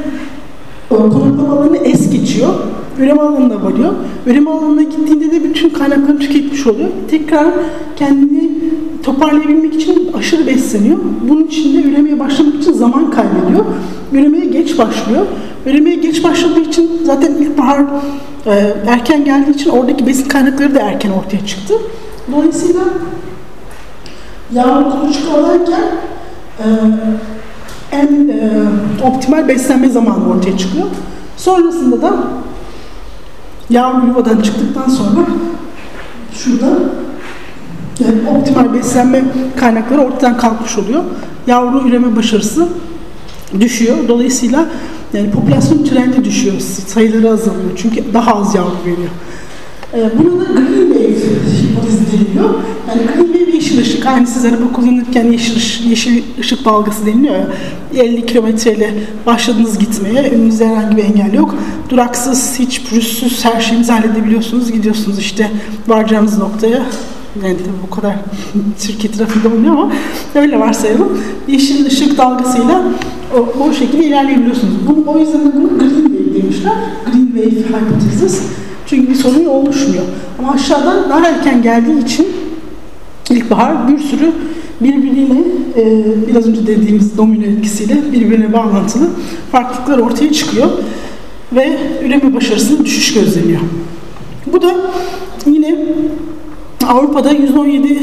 e, konaklama alanı es geçiyor. Üreme alanına varıyor. Üreme alanına gittiğinde de bütün kaynaklarını tüketmiş oluyor. Tekrar kendini toparlayabilmek için aşırı besleniyor. Bunun için de üremeye başlamak için zaman kaybediyor. Üremeye geç başlıyor. Üremeye geç başladığı için zaten ilkbahar e, erken geldiği için oradaki besin kaynakları da erken ortaya çıktı. Dolayısıyla yavru kuluçka alarken e, en e, optimal beslenme zamanı ortaya çıkıyor. Sonrasında da yavru yuvadan çıktıktan sonra şurada yani optimal beslenme kaynakları ortadan kalkmış oluyor. Yavru üreme başarısı düşüyor. Dolayısıyla yani popülasyon trendi düşüyor. Sayıları azalıyor. Çünkü daha az yavru veriyor. Ee, buna da green wave hipotezi deniliyor. Yani green yeşil ışık. Aynı siz araba kullanırken yeşil, ışık, yeşil ışık dalgası deniliyor ya. 50 kilometreyle başladınız gitmeye. Önünüzde herhangi bir engel yok. Duraksız, hiç pürüzsüz her şeyinizi halledebiliyorsunuz. Gidiyorsunuz işte varacağınız noktaya yani bu kadar Türkiye trafiğinde olmuyor ama öyle varsayalım. Yeşil ışık dalgasıyla o, o şekilde ilerleyebiliyorsunuz. Bu, o yüzden de bunu green wave demişler. Green wave hypothesis. Çünkü bir sorun oluşmuyor. Ama aşağıdan daha erken geldiği için ilkbahar bir sürü birbiriyle e, biraz önce dediğimiz domino etkisiyle birbirine bağlantılı farklılıklar ortaya çıkıyor ve üreme başarısının düşüş gözleniyor. Bu da yine Avrupa'da 117 e,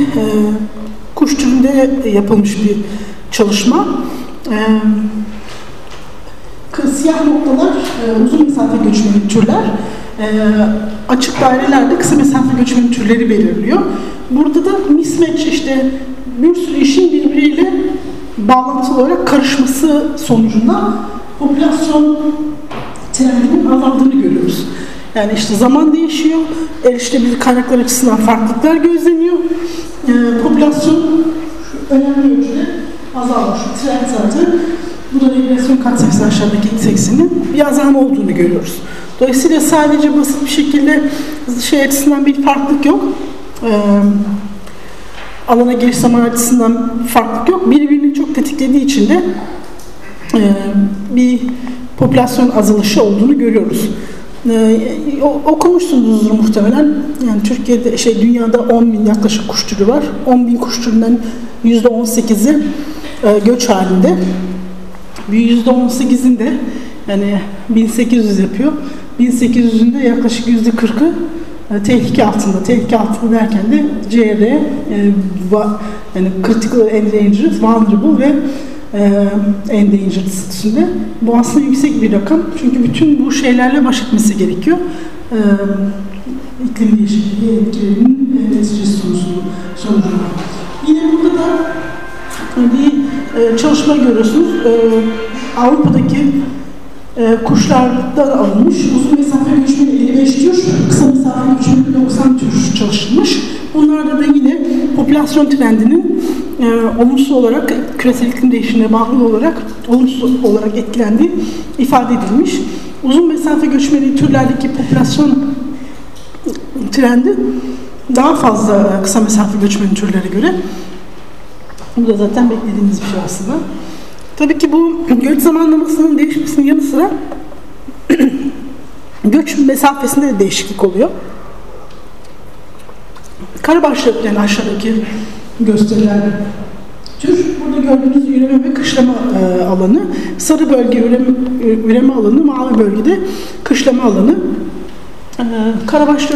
kuş türünde yapılmış bir çalışma. E, siyah noktalar e, uzun mesafe göçmeni türler. E, açık dairelerde kısa mesafe göçmeni türleri belirliyor. Burada da mismatch işte bir sürü işin birbiriyle bağlantılı olarak karışması sonucunda popülasyon trendinin azaldığını görüyoruz. Yani işte zaman değişiyor, erişilebilir kaynaklar açısından farklılıklar gözleniyor. E, popülasyon önemli ölçüde azalmış. Trend zaten. Bu da regresyon katsayısı aşağıdaki eksenin bir azalma olduğunu görüyoruz. Dolayısıyla sadece basit bir şekilde şey açısından bir farklılık yok. Ee, alana giriş zaman açısından farklılık yok. Birbirini çok tetiklediği için de e, bir popülasyon azalışı olduğunu görüyoruz. Ee, okumuşsunuzdur muhtemelen. Yani Türkiye'de şey dünyada 10 bin yaklaşık kuş türü var. 10 bin kuş türünden %18'i e, göç halinde. Bir %18'inde yani 1800 yapıyor. 1800'ün de yaklaşık %40'ı e, tehlike altında. Tehlike altında derken de CR e, yani critical endangered, vulnerable ve e, endangered statüsünde. Bu aslında yüksek bir rakam. Çünkü bütün bu şeylerle baş etmesi gerekiyor. E, iklim değişikliği etkilerinin e, neticesi sonucunda. Yine burada da bir e, çalışma görüyorsunuz. E, Avrupa'daki e, kuşlardan alınmış. Uzun mesafe göçmeni 55 tür, kısa mesafe göçmeni 90 tür çalışılmış. Bunlarda da yine popülasyon trendinin e, olumsuz olarak küresel iklim değişimine bağlı olarak olumsuz olarak etkilendiği ifade edilmiş. Uzun mesafe göçmeni türlerdeki popülasyon trendi daha fazla kısa mesafe göçmeni türlere göre. Bu da zaten beklediğimiz bir şey aslında. Tabii ki bu göç zamanlamasının değişmesinin yanı sıra göç mesafesinde de değişiklik oluyor. Karabaşlı yani aşağıdaki gösterilen tür. Burada gördüğünüz üreme ve kışlama e, alanı. Sarı bölge üreme, üreme alanı, mavi bölgede kışlama alanı. E, Karabaş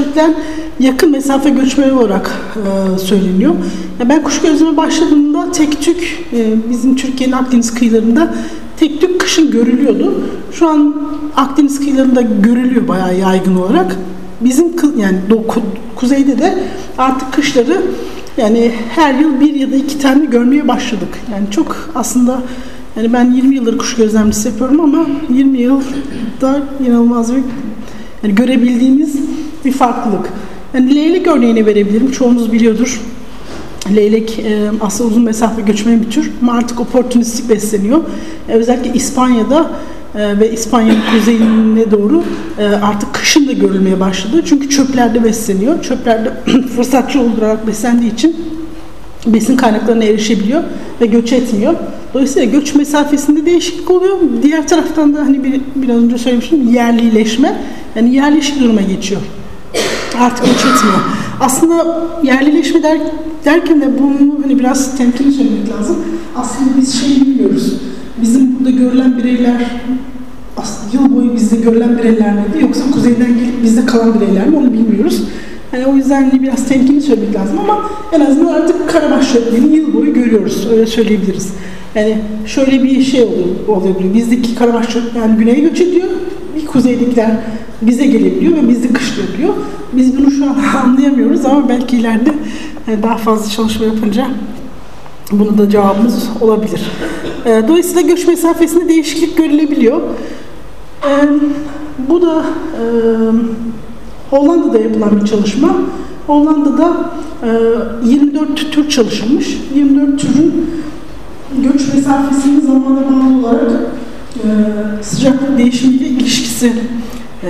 yakın mesafe göçmeni olarak e, söyleniyor. Ya ben kuş gözleme başladığımda tek tük e, bizim Türkiye'nin Akdeniz kıyılarında tek tük kışın görülüyordu. Şu an Akdeniz kıyılarında görülüyor bayağı yaygın olarak. Bizim yani kuzeyde de artık kışları yani her yıl bir ya da iki tane görmeye başladık. Yani çok aslında Yani ben 20 yıldır kuş gözlemcisi yapıyorum ama 20 yılda inanılmaz bir yani görebildiğimiz bir farklılık. Yani leylek örneğini verebilirim. Çoğunuz biliyordur. Leylek e, aslında uzun mesafe göçmen bir tür ama artık oportunistik besleniyor. E, özellikle İspanya'da e, ve İspanya'nın kuzeyine doğru e, artık kışın da görülmeye başladı. Çünkü çöplerde besleniyor. Çöplerde fırsatçı olarak beslendiği için besin kaynaklarına erişebiliyor ve göç etmiyor. Dolayısıyla göç mesafesinde değişiklik oluyor. Diğer taraftan da hani bir, biraz önce söylemiştim yerlileşme yani yerleşik duruma geçiyor. Artık göç etmiyor. Aslında yerlileşme der, derken de bunu hani biraz temkinli söylemek lazım. Aslında biz şey bilmiyoruz. Bizim burada görülen bireyler aslında yıl boyu bizde görülen bireyler miydi yoksa kuzeyden gelip bizde kalan bireyler mi onu bilmiyoruz. Yani o yüzden hani biraz temkinli söylemek lazım ama en azından artık karabaş şöhreti'ni yıl boyu görüyoruz. Öyle söyleyebiliriz. Yani şöyle bir şey oluyor, oluyor. Bizdeki karabaş şöhreti yani güneye göç ediyor. Bir kuzeydekiler bize gelebiliyor ve bizde kışlayabiliyor. Biz bunu şu an anlayamıyoruz ama belki ileride e, daha fazla çalışma yapınca bunu da cevabımız olabilir. E, dolayısıyla göç mesafesinde değişiklik görülebiliyor. E, bu da Hollanda'da yapılan bir çalışma. Hollanda'da 24 tür çalışılmış. 24 türün göç mesafesini zamana bağlı olarak sıcaklık değişimiyle ilişkisi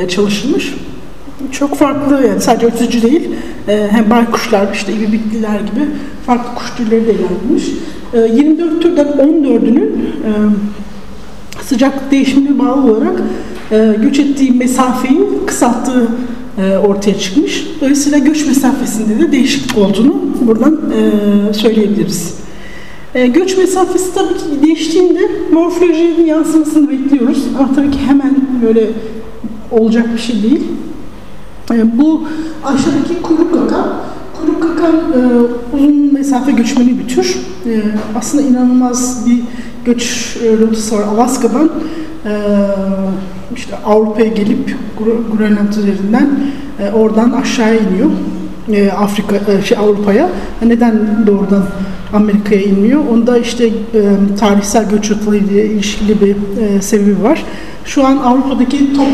çalışılmış. Çok farklı yani sadece ötücü değil, hem baykuşlar, işte ibibikliler gibi farklı kuş türleri de ilerlemiş. 24 türden 14'ünün sıcaklık değişimine bağlı olarak göç ettiği mesafeyi kısalttığı ortaya çıkmış. Dolayısıyla göç mesafesinde de değişiklik olduğunu buradan söyleyebiliriz. Göç mesafesi tabii ki değiştiğinde morfolojinin yansımasını bekliyoruz. Ama tabii ki hemen böyle olacak bir şey değil. Bu aşağıdaki kuyruk kaka. Kuyruk kaka uzun mesafe göçmeni bir tür. Aslında inanılmaz bir göç rotası var Alaska'dan işte Avrupa'ya gelip Grönland üzerinden oradan aşağıya iniyor. Afrika şey Avrupa'ya. Neden doğrudan Amerika'ya inmiyor? Onda işte tarihsel göç rotalarıyla ilişkili bir sebebi var. Şu an Avrupa'daki top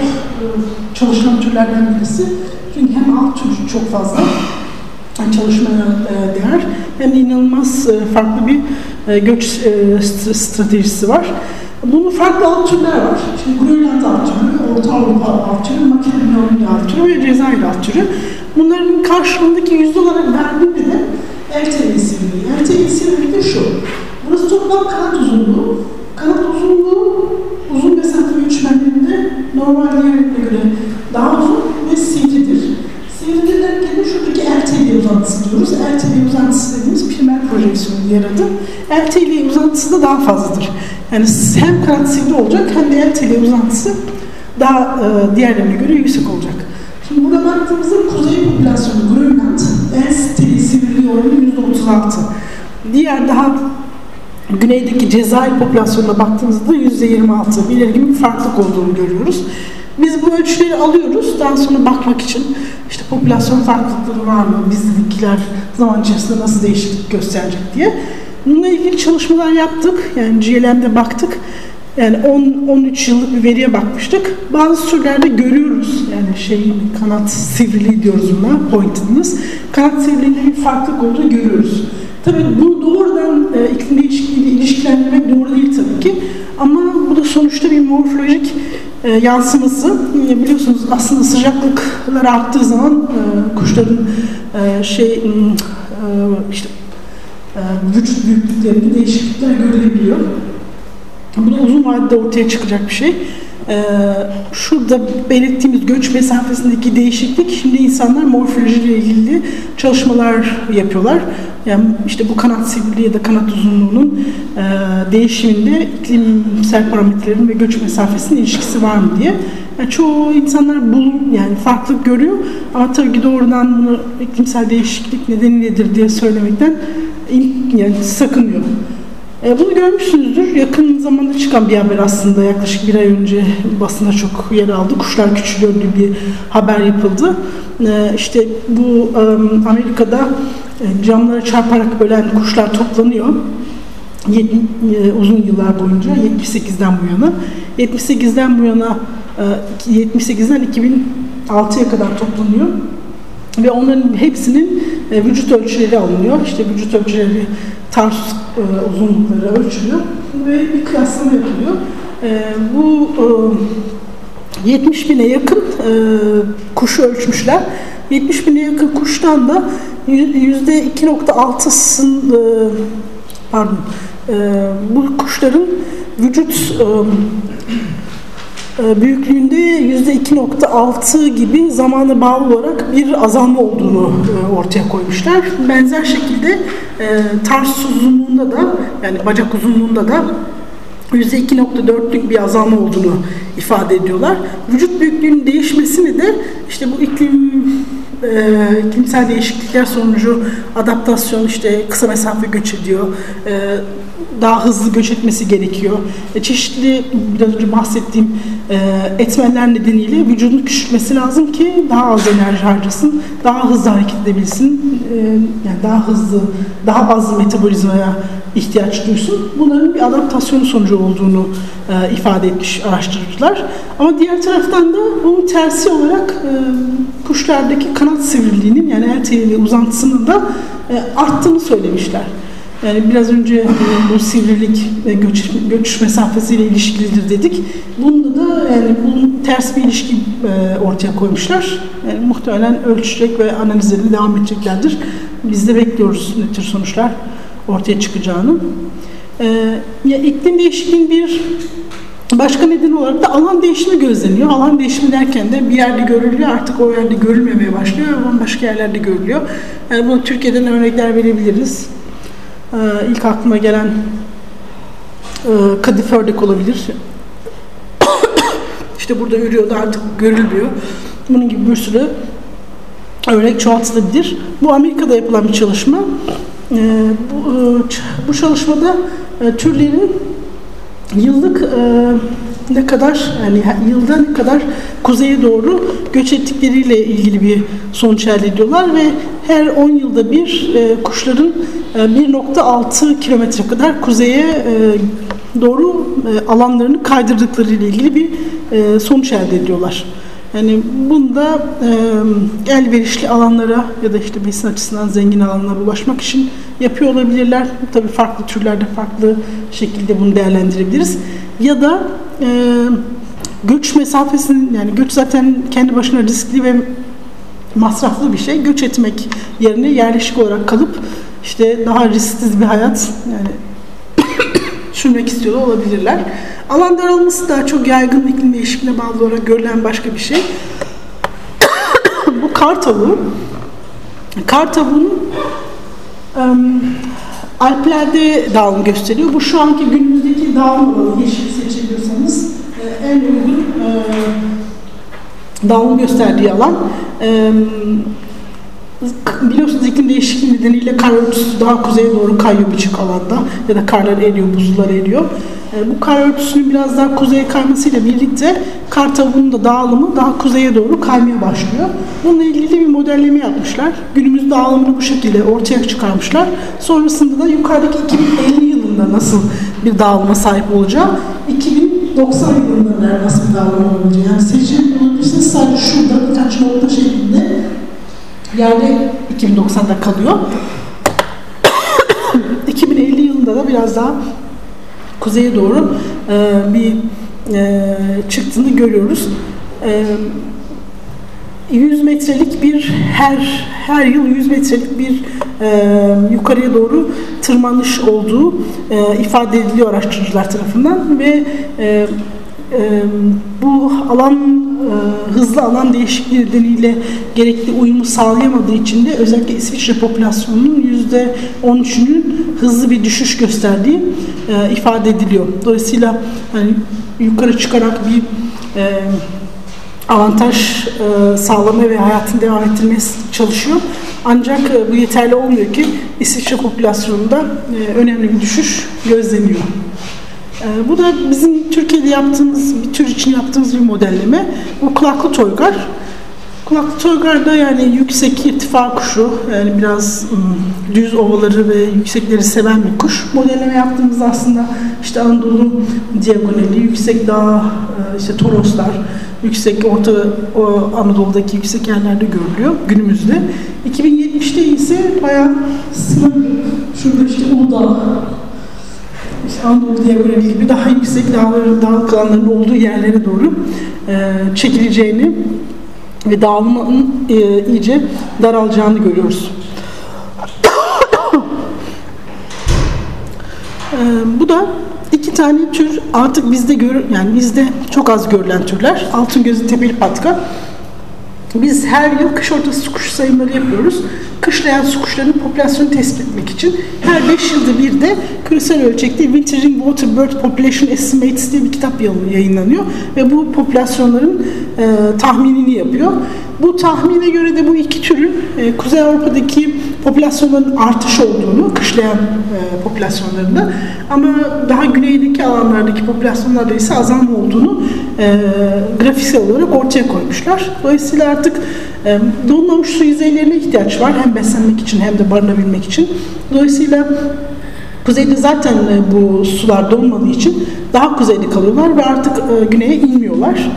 çalışılan türlerden birisi. Çünkü hem alt tür çok fazla çalışmaya değer hem de inanılmaz farklı bir göç stratejisi var. Bunun farklı alt türler var. Şimdi Grönland alt türü, Orta Avrupa alt türü, Makedonya alt türü ve Cezayir alt türü. Bunların karşılığındaki yüzde olarak verdiğinde de LTV sivri. LTV sivri de şu. Burası toplam kanat uzunluğu. Kanat uzunluğu mesafe göçmenlerinde normal diğerlerine göre daha uzun ve sivridir. Sivridir derken şuradaki LTV uzantısı diyoruz. LTV uzantısı dediğimiz primer projeksiyon diğer adı. Uzantısı da daha fazladır. Yani hem kanat sivri olacak hem de LTV uzantısı daha e, diğerlerine göre yüksek olacak. Şimdi burada baktığımızda kuzey popülasyonu Grönland LTV sivriliği oranı %36. Diğer daha güneydeki Cezayir popülasyonuna baktığımızda %26 belirgin bir farklılık olduğunu görüyoruz. Biz bu ölçüleri alıyoruz. Daha sonra bakmak için işte popülasyon farklılıkları var mı? Bizdekiler zaman içerisinde nasıl değişiklik gösterecek diye. Bununla ilgili çalışmalar yaptık. Yani GLM'de baktık. Yani 10-13 yıllık bir veriye bakmıştık. Bazı türlerde görüyoruz. Yani şey kanat sivriliği diyoruz buna, pointedness. Kanat sivriliğinde bir farklılık olduğunu görüyoruz. Tabii bunu doğrudan e, iklim değişikliğiyle ilişkilendirmek doğru değil tabii ki. Ama bu da sonuçta bir morfolojik e, yansıması. E, biliyorsunuz aslında sıcaklıklar arttığı zaman e, kuşların e, şey e, işte e, vücut büyüklüklerinde değişiklikler görülebiliyor. Bu da uzun vadede ortaya çıkacak bir şey. Ee, şurada belirttiğimiz göç mesafesindeki değişiklik şimdi insanlar morfolojiyle ilgili çalışmalar yapıyorlar. Yani işte bu kanat sivriliği ya da kanat uzunluğunun e, değişiminde iklimsel parametrelerin ve göç mesafesinin ilişkisi var mı diye. Yani çoğu insanlar bu yani farklılık görüyor ama tabii ki doğrudan bunu iklimsel değişiklik nedeniyledir diye söylemekten yani sakınıyor. E, bunu görmüşsünüzdür. Yakın zamanda çıkan bir haber aslında. Yaklaşık bir ay önce basında çok yer aldı. Kuşlar küçülüyor diye bir haber yapıldı. E, işte bu e, Amerika'da camlara çarparak ölen kuşlar toplanıyor. uzun yıllar boyunca 78'den bu yana 78'den bu yana 78'den 2006'ya kadar toplanıyor ve onların hepsinin vücut ölçüleri alınıyor. İşte vücut ölçüleri, tarsus uzunlukları ölçülüyor ve bir kıyaslama yapılıyor. Bu 70 bine yakın kuşu ölçmüşler. 70 bine yakın kuştan da yüzde 2.6'sın pardon bu kuşların vücut büyüklüğünde yüzde 2.6 gibi zamanı bağlı olarak bir azalma olduğunu ortaya koymuşlar. Benzer şekilde tars uzunluğunda da yani bacak uzunluğunda da %2.4'lük bir azalma olduğunu ifade ediyorlar. Vücut büyüklüğünün değişmesini de işte bu iklim e, iklimsel değişiklikler sonucu adaptasyon işte kısa mesafe göç ediyor. E, daha hızlı göç etmesi gerekiyor. E, çeşitli biraz önce bahsettiğim e, etmenler nedeniyle vücudun küçültmesi lazım ki daha az enerji harcasın, daha hızlı hareket edebilsin, e, yani daha hızlı, daha az metabolizmaya ihtiyaç duysun. Bunların bir adaptasyonu sonucu olduğunu e, ifade etmiş araştırıcılar. Ama diğer taraftan da bunun tersi olarak kuşlardaki kanat sivriliğinin yani teli uzantısının da e, arttığını söylemişler. Yani biraz önce e, bu sivrilik ve göç, göç mesafesiyle ilişkilidir dedik. Bunda da yani bunun ters bir ilişki e, ortaya koymuşlar. Yani muhtemelen ölçecek ve analizlerine devam edeceklerdir. Biz de bekliyoruz ne tür sonuçlar ortaya çıkacağını. Ee, ya iklim değişikliğinin bir başka neden olarak da alan değişimi gözleniyor. Alan değişimi derken de bir yerde görülüyor artık o yerde görülmemeye başlıyor ve başka yerlerde görülüyor. Yani bunu Türkiye'den örnekler verebiliriz. Ee, ilk aklıma gelen e, Kadife örnek olabilir. İşte burada yürüyordu artık görülmüyor. Bunun gibi bir sürü örnek çoğaltılabilir. Bu Amerika'da yapılan bir çalışma. Ee, bu, e, bu çalışmada e, türlerin yıllık e, ne kadar yani yılda ne kadar kuzeye doğru göç ettikleriyle ilgili bir sonuç elde ediyorlar ve her 10 yılda bir kuşların 1.6 kilometre kadar kuzeye doğru alanlarını kaydırdıkları ile ilgili bir sonuç elde ediyorlar. Yani bunda e, elverişli alanlara ya da işte besin açısından zengin alanlara ulaşmak için yapıyor olabilirler. Tabii farklı türlerde farklı şekilde bunu değerlendirebiliriz. Ya da e, göç mesafesinin yani göç zaten kendi başına riskli ve masraflı bir şey. Göç etmek yerine yerleşik olarak kalıp işte daha risksiz bir hayat yani sürmek istiyor olabilirler. Alan daralması daha çok yaygın iklim değişikliğine bağlı olarak görülen başka bir şey. Bu kar tavuğu. Kar tavuğunun um, Alplerde dağılım gösteriyor. Bu şu anki günümüzdeki dağılım alanı yeşil seçebiliyorsanız e, en uygun e, dağılım gösterdiği alan. E, biliyorsunuz iklim değişikliği nedeniyle kar örtüsü daha kuzeye doğru kayıyor birçok alanda ya da karlar eriyor, buzullar eriyor. E, bu kar örtüsünün biraz daha kuzeye kaymasıyla birlikte kar tavuğunun da dağılımı daha kuzeye doğru kaymaya başlıyor. Bununla ilgili bir modelleme yapmışlar. Günümüz dağılımını bu şekilde ortaya çıkarmışlar. Sonrasında da yukarıdaki 2050 yılında nasıl bir dağılıma sahip olacağı, 2090 yılında nasıl bir dağılım olacağı. Yani seçim bulabilirsiniz sadece şurada birkaç nokta şeklinde yerde 2090'da kalıyor. 2050 yılında da biraz daha kuzeye doğru e, bir e, çıktığını görüyoruz. E, 100 metrelik bir her her yıl 100 metrelik bir e, yukarıya doğru tırmanış olduğu e, ifade ediliyor araştırıcılar tarafından ve e, bu alan hızlı alan değişikliği nedeniyle gerekli uyumu sağlayamadığı için de özellikle İsviçre popülasyonunun yüzde 13'ünün hızlı bir düşüş gösterdiği ifade ediliyor. Dolayısıyla hani yukarı çıkarak bir avantaj sağlamaya ve hayatını devam ettirmeye çalışıyor. Ancak bu yeterli olmuyor ki İsviçre popülasyonunda önemli bir düşüş gözleniyor. Ee, bu da bizim Türkiye'de yaptığımız bir tür için yaptığımız bir modelleme. Bu kulaklı toygar. Kulaklı toygarda yani yüksek irtifa kuşu, yani biraz ım, düz ovaları ve yüksekleri seven bir kuş. Modelleme yaptığımızda aslında işte Anadolu diagonali, yüksek dağ, e, işte Toroslar, yüksek Orta Anadolu'daki yüksek yerlerde görülüyor günümüzde. 2070'te ise bayağı sınır, şurada işte Uludağ, işte Anadolu diagonali gibi daha yüksek dağların, dağlık alanların olduğu yerlere doğru e, çekileceğini ve dağılmanın e, iyice daralacağını görüyoruz. e, bu da iki tane tür artık bizde gör, yani bizde çok az görülen türler. Altın gözü tepeli patka. Biz her yıl kış ortası kuş sayımları yapıyoruz. Kışlayan su kuşlarının popülasyonu tespit etmek için her 5 yılda bir de küresel ölçekte Wintering Water Bird Population Estimates diye bir kitap yayınlanıyor ve bu popülasyonların e, tahminini yapıyor. Bu tahmine göre de bu iki türün e, Kuzey Avrupa'daki popülasyonların artış olduğunu, kışlayan e, popülasyonlarında ama daha güneydeki alanlardaki popülasyonlarda ise azalma olduğunu e, grafiksel olarak ortaya koymuşlar. Dolayısıyla artık e, donmamış su yüzeylerine ihtiyaç var hem beslenmek için hem de barınabilmek için. Dolayısıyla Kuzeyde zaten e, bu sular donmadığı için daha kuzeyde kalıyorlar ve artık e, güneye inmiyorlar.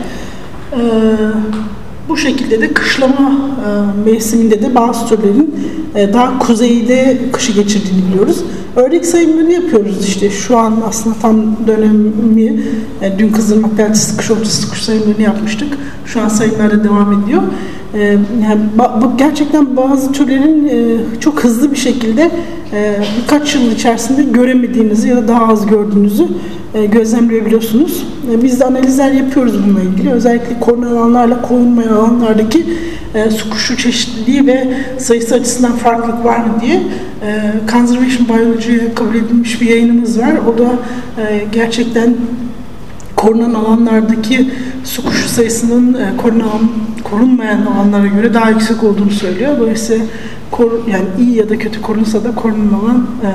Bu şekilde de kışlama e, mevsiminde de bazı türlerin e, daha kuzeyde kışı geçirdiğini biliyoruz. Ördek sayımları yapıyoruz işte şu an aslında tam dönemi e, dün Kızılmak Deltası kış ortası kuş sayımlarını yapmıştık. Şu an sayımlar devam ediyor. E, yani, bu gerçekten bazı türlerin e, çok hızlı bir şekilde e, birkaç yıl içerisinde göremediğinizi ya da daha az gördüğünüzü gözlemleyebiliyorsunuz. E, biz de analizler yapıyoruz bununla ilgili. Özellikle korunma alanlarla korunmayan alanlardaki e, su kuşu çeşitliliği ve sayısı açısından farklılık var mı diye e, Conservation Biology'ye kabul edilmiş bir yayınımız var. O da e, gerçekten korunan alanlardaki su kuşu sayısının e, korunan, korunmayan alanlara göre daha yüksek olduğunu söylüyor. Dolayısıyla kor, yani iyi ya da kötü korunsa da korunan alan e,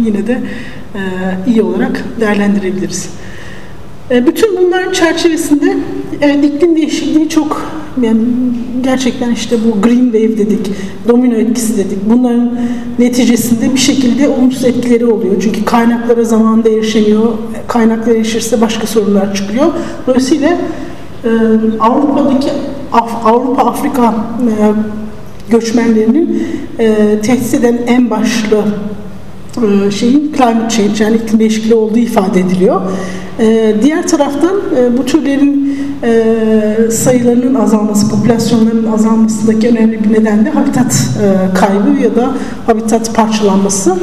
yine de e, iyi olarak değerlendirebiliriz. E, bütün bunların çerçevesinde evet iklim değişikliği çok yani gerçekten işte bu green wave dedik, domino etkisi dedik. Bunların neticesinde bir şekilde olumsuz etkileri oluyor. Çünkü kaynaklara zamanında erişemiyor. Kaynaklara erişirse başka sorunlar çıkıyor. Dolayısıyla e, Avrupa'daki Avrupa Afrika e, göçmenlerinin e, tehdit eden en başlı e, şeyin climate change yani iklim değişikliği olduğu ifade ediliyor. E, diğer taraftan e, bu türlerin sayılarının azalması, popülasyonların azalmasındaki önemli bir neden de habitat kaybı ya da habitat parçalanması.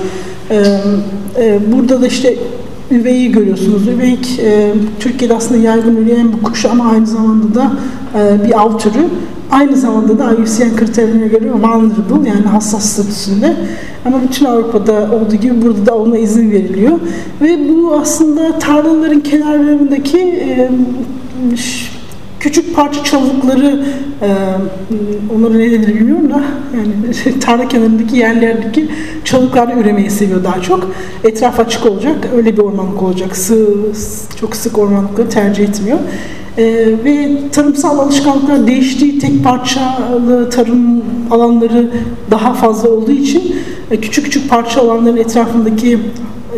Burada da işte üveyi görüyorsunuz. Üveyik Türkiye'de aslında yaygın üreyen bir kuş ama aynı zamanda da bir av türü. Aynı zamanda da IUCN kriterlerine göre vulnerable yani hassas statüsünde. Ama bütün Avrupa'da olduğu gibi burada da ona izin veriliyor. Ve bu aslında tarlaların kenarlarındaki e, küçük parça çalılıkları e, onları ne denir bilmiyorum da yani tarla kenarındaki yerlerdeki çalılıklar üremeyi seviyor daha çok. Etraf açık olacak. Öyle bir ormanlık olacak. Sığ, çok sık ormanlıkları tercih etmiyor. E, ve tarımsal alışkanlıklar değiştiği tek parçalı tarım alanları daha fazla olduğu için e, küçük küçük parça alanların etrafındaki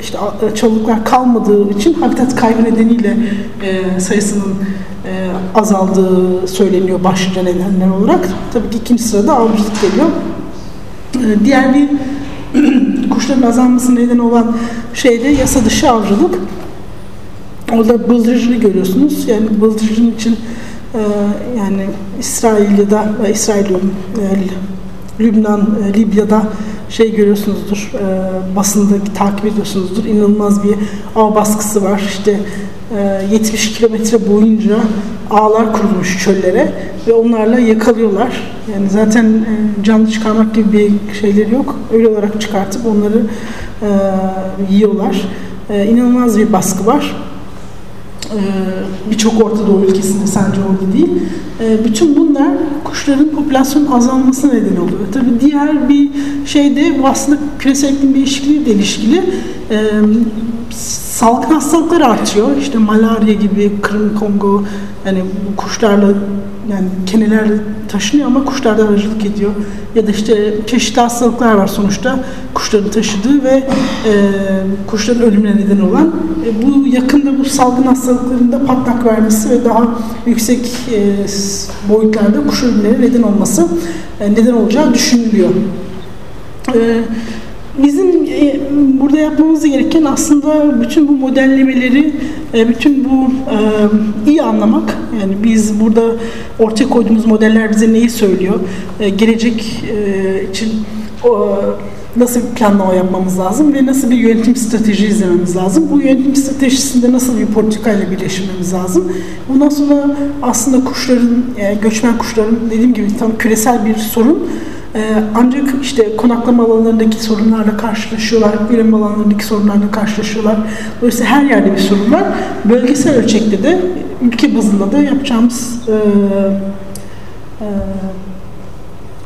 işte e, çalılıklar kalmadığı için habitat kaybı nedeniyle e, sayısının e, azaldığı söyleniyor başlıca nedenler olarak. Tabii ki ikinci sırada avcılık geliyor. E, diğer bir kuşların azalması neden olan şey de yasa dışı avcılık. Orada bıldırıcını görüyorsunuz. Yani bıldırıcının için e, yani İsrail ya e, İsrail e, Lübnan, e, Libya'da şey görüyorsunuzdur, e, basında takip ediyorsunuzdur. İnanılmaz bir av baskısı var. İşte e, 70 kilometre boyunca ağlar kurulmuş çöllere ve onlarla yakalıyorlar. Yani zaten e, canlı çıkarmak gibi bir şeyleri yok. Öyle olarak çıkartıp onları e, yiyorlar. E, inanılmaz bir baskı var. Ee, birçok Orta Doğu ülkesinde sadece orada değil. Ee, bütün bunlar kuşların popülasyon azalması neden oluyor. Tabii diğer bir şey de bu aslında küresel iklim değişikliği ile ilişkili ee, salgın hastalıklar artıyor. İşte malaria gibi, Kırım, Kongo, yani kuşlarla yani keneler taşınıyor ama kuşlar da aracılık ediyor. Ya da işte çeşitli hastalıklar var sonuçta kuşların taşıdığı ve e, kuşların ölümüne neden olan. E, bu yakında bu salgın hastalıklarında patlak vermesi ve daha yüksek e, boyutlarda kuş ölümlerine neden olması e, neden olacağı düşünülüyor. E, Bizim e, burada yapmamız gereken aslında bütün bu modellemeleri, e, bütün bu e, iyi anlamak. Yani biz burada ortaya koyduğumuz modeller bize neyi söylüyor? Gelecek için nasıl bir planlama yapmamız lazım ve nasıl bir yönetim strateji izlememiz lazım. Bu yönetim stratejisinde nasıl bir politikayla birleşmemiz lazım. Bundan sonra aslında kuşların, göçmen kuşların dediğim gibi tam küresel bir sorun. Ee, ancak işte konaklama alanlarındaki sorunlarla karşılaşıyorlar, bilim alanlarındaki sorunlarla karşılaşıyorlar. Dolayısıyla her yerde bir sorun var. Bölgesel ölçekte de ülke bazında da yapacağımız e, e,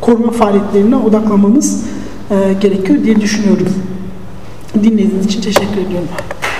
koruma faaliyetlerine odaklamamız e, gerekiyor diye düşünüyorum. Dinlediğiniz için teşekkür ediyorum.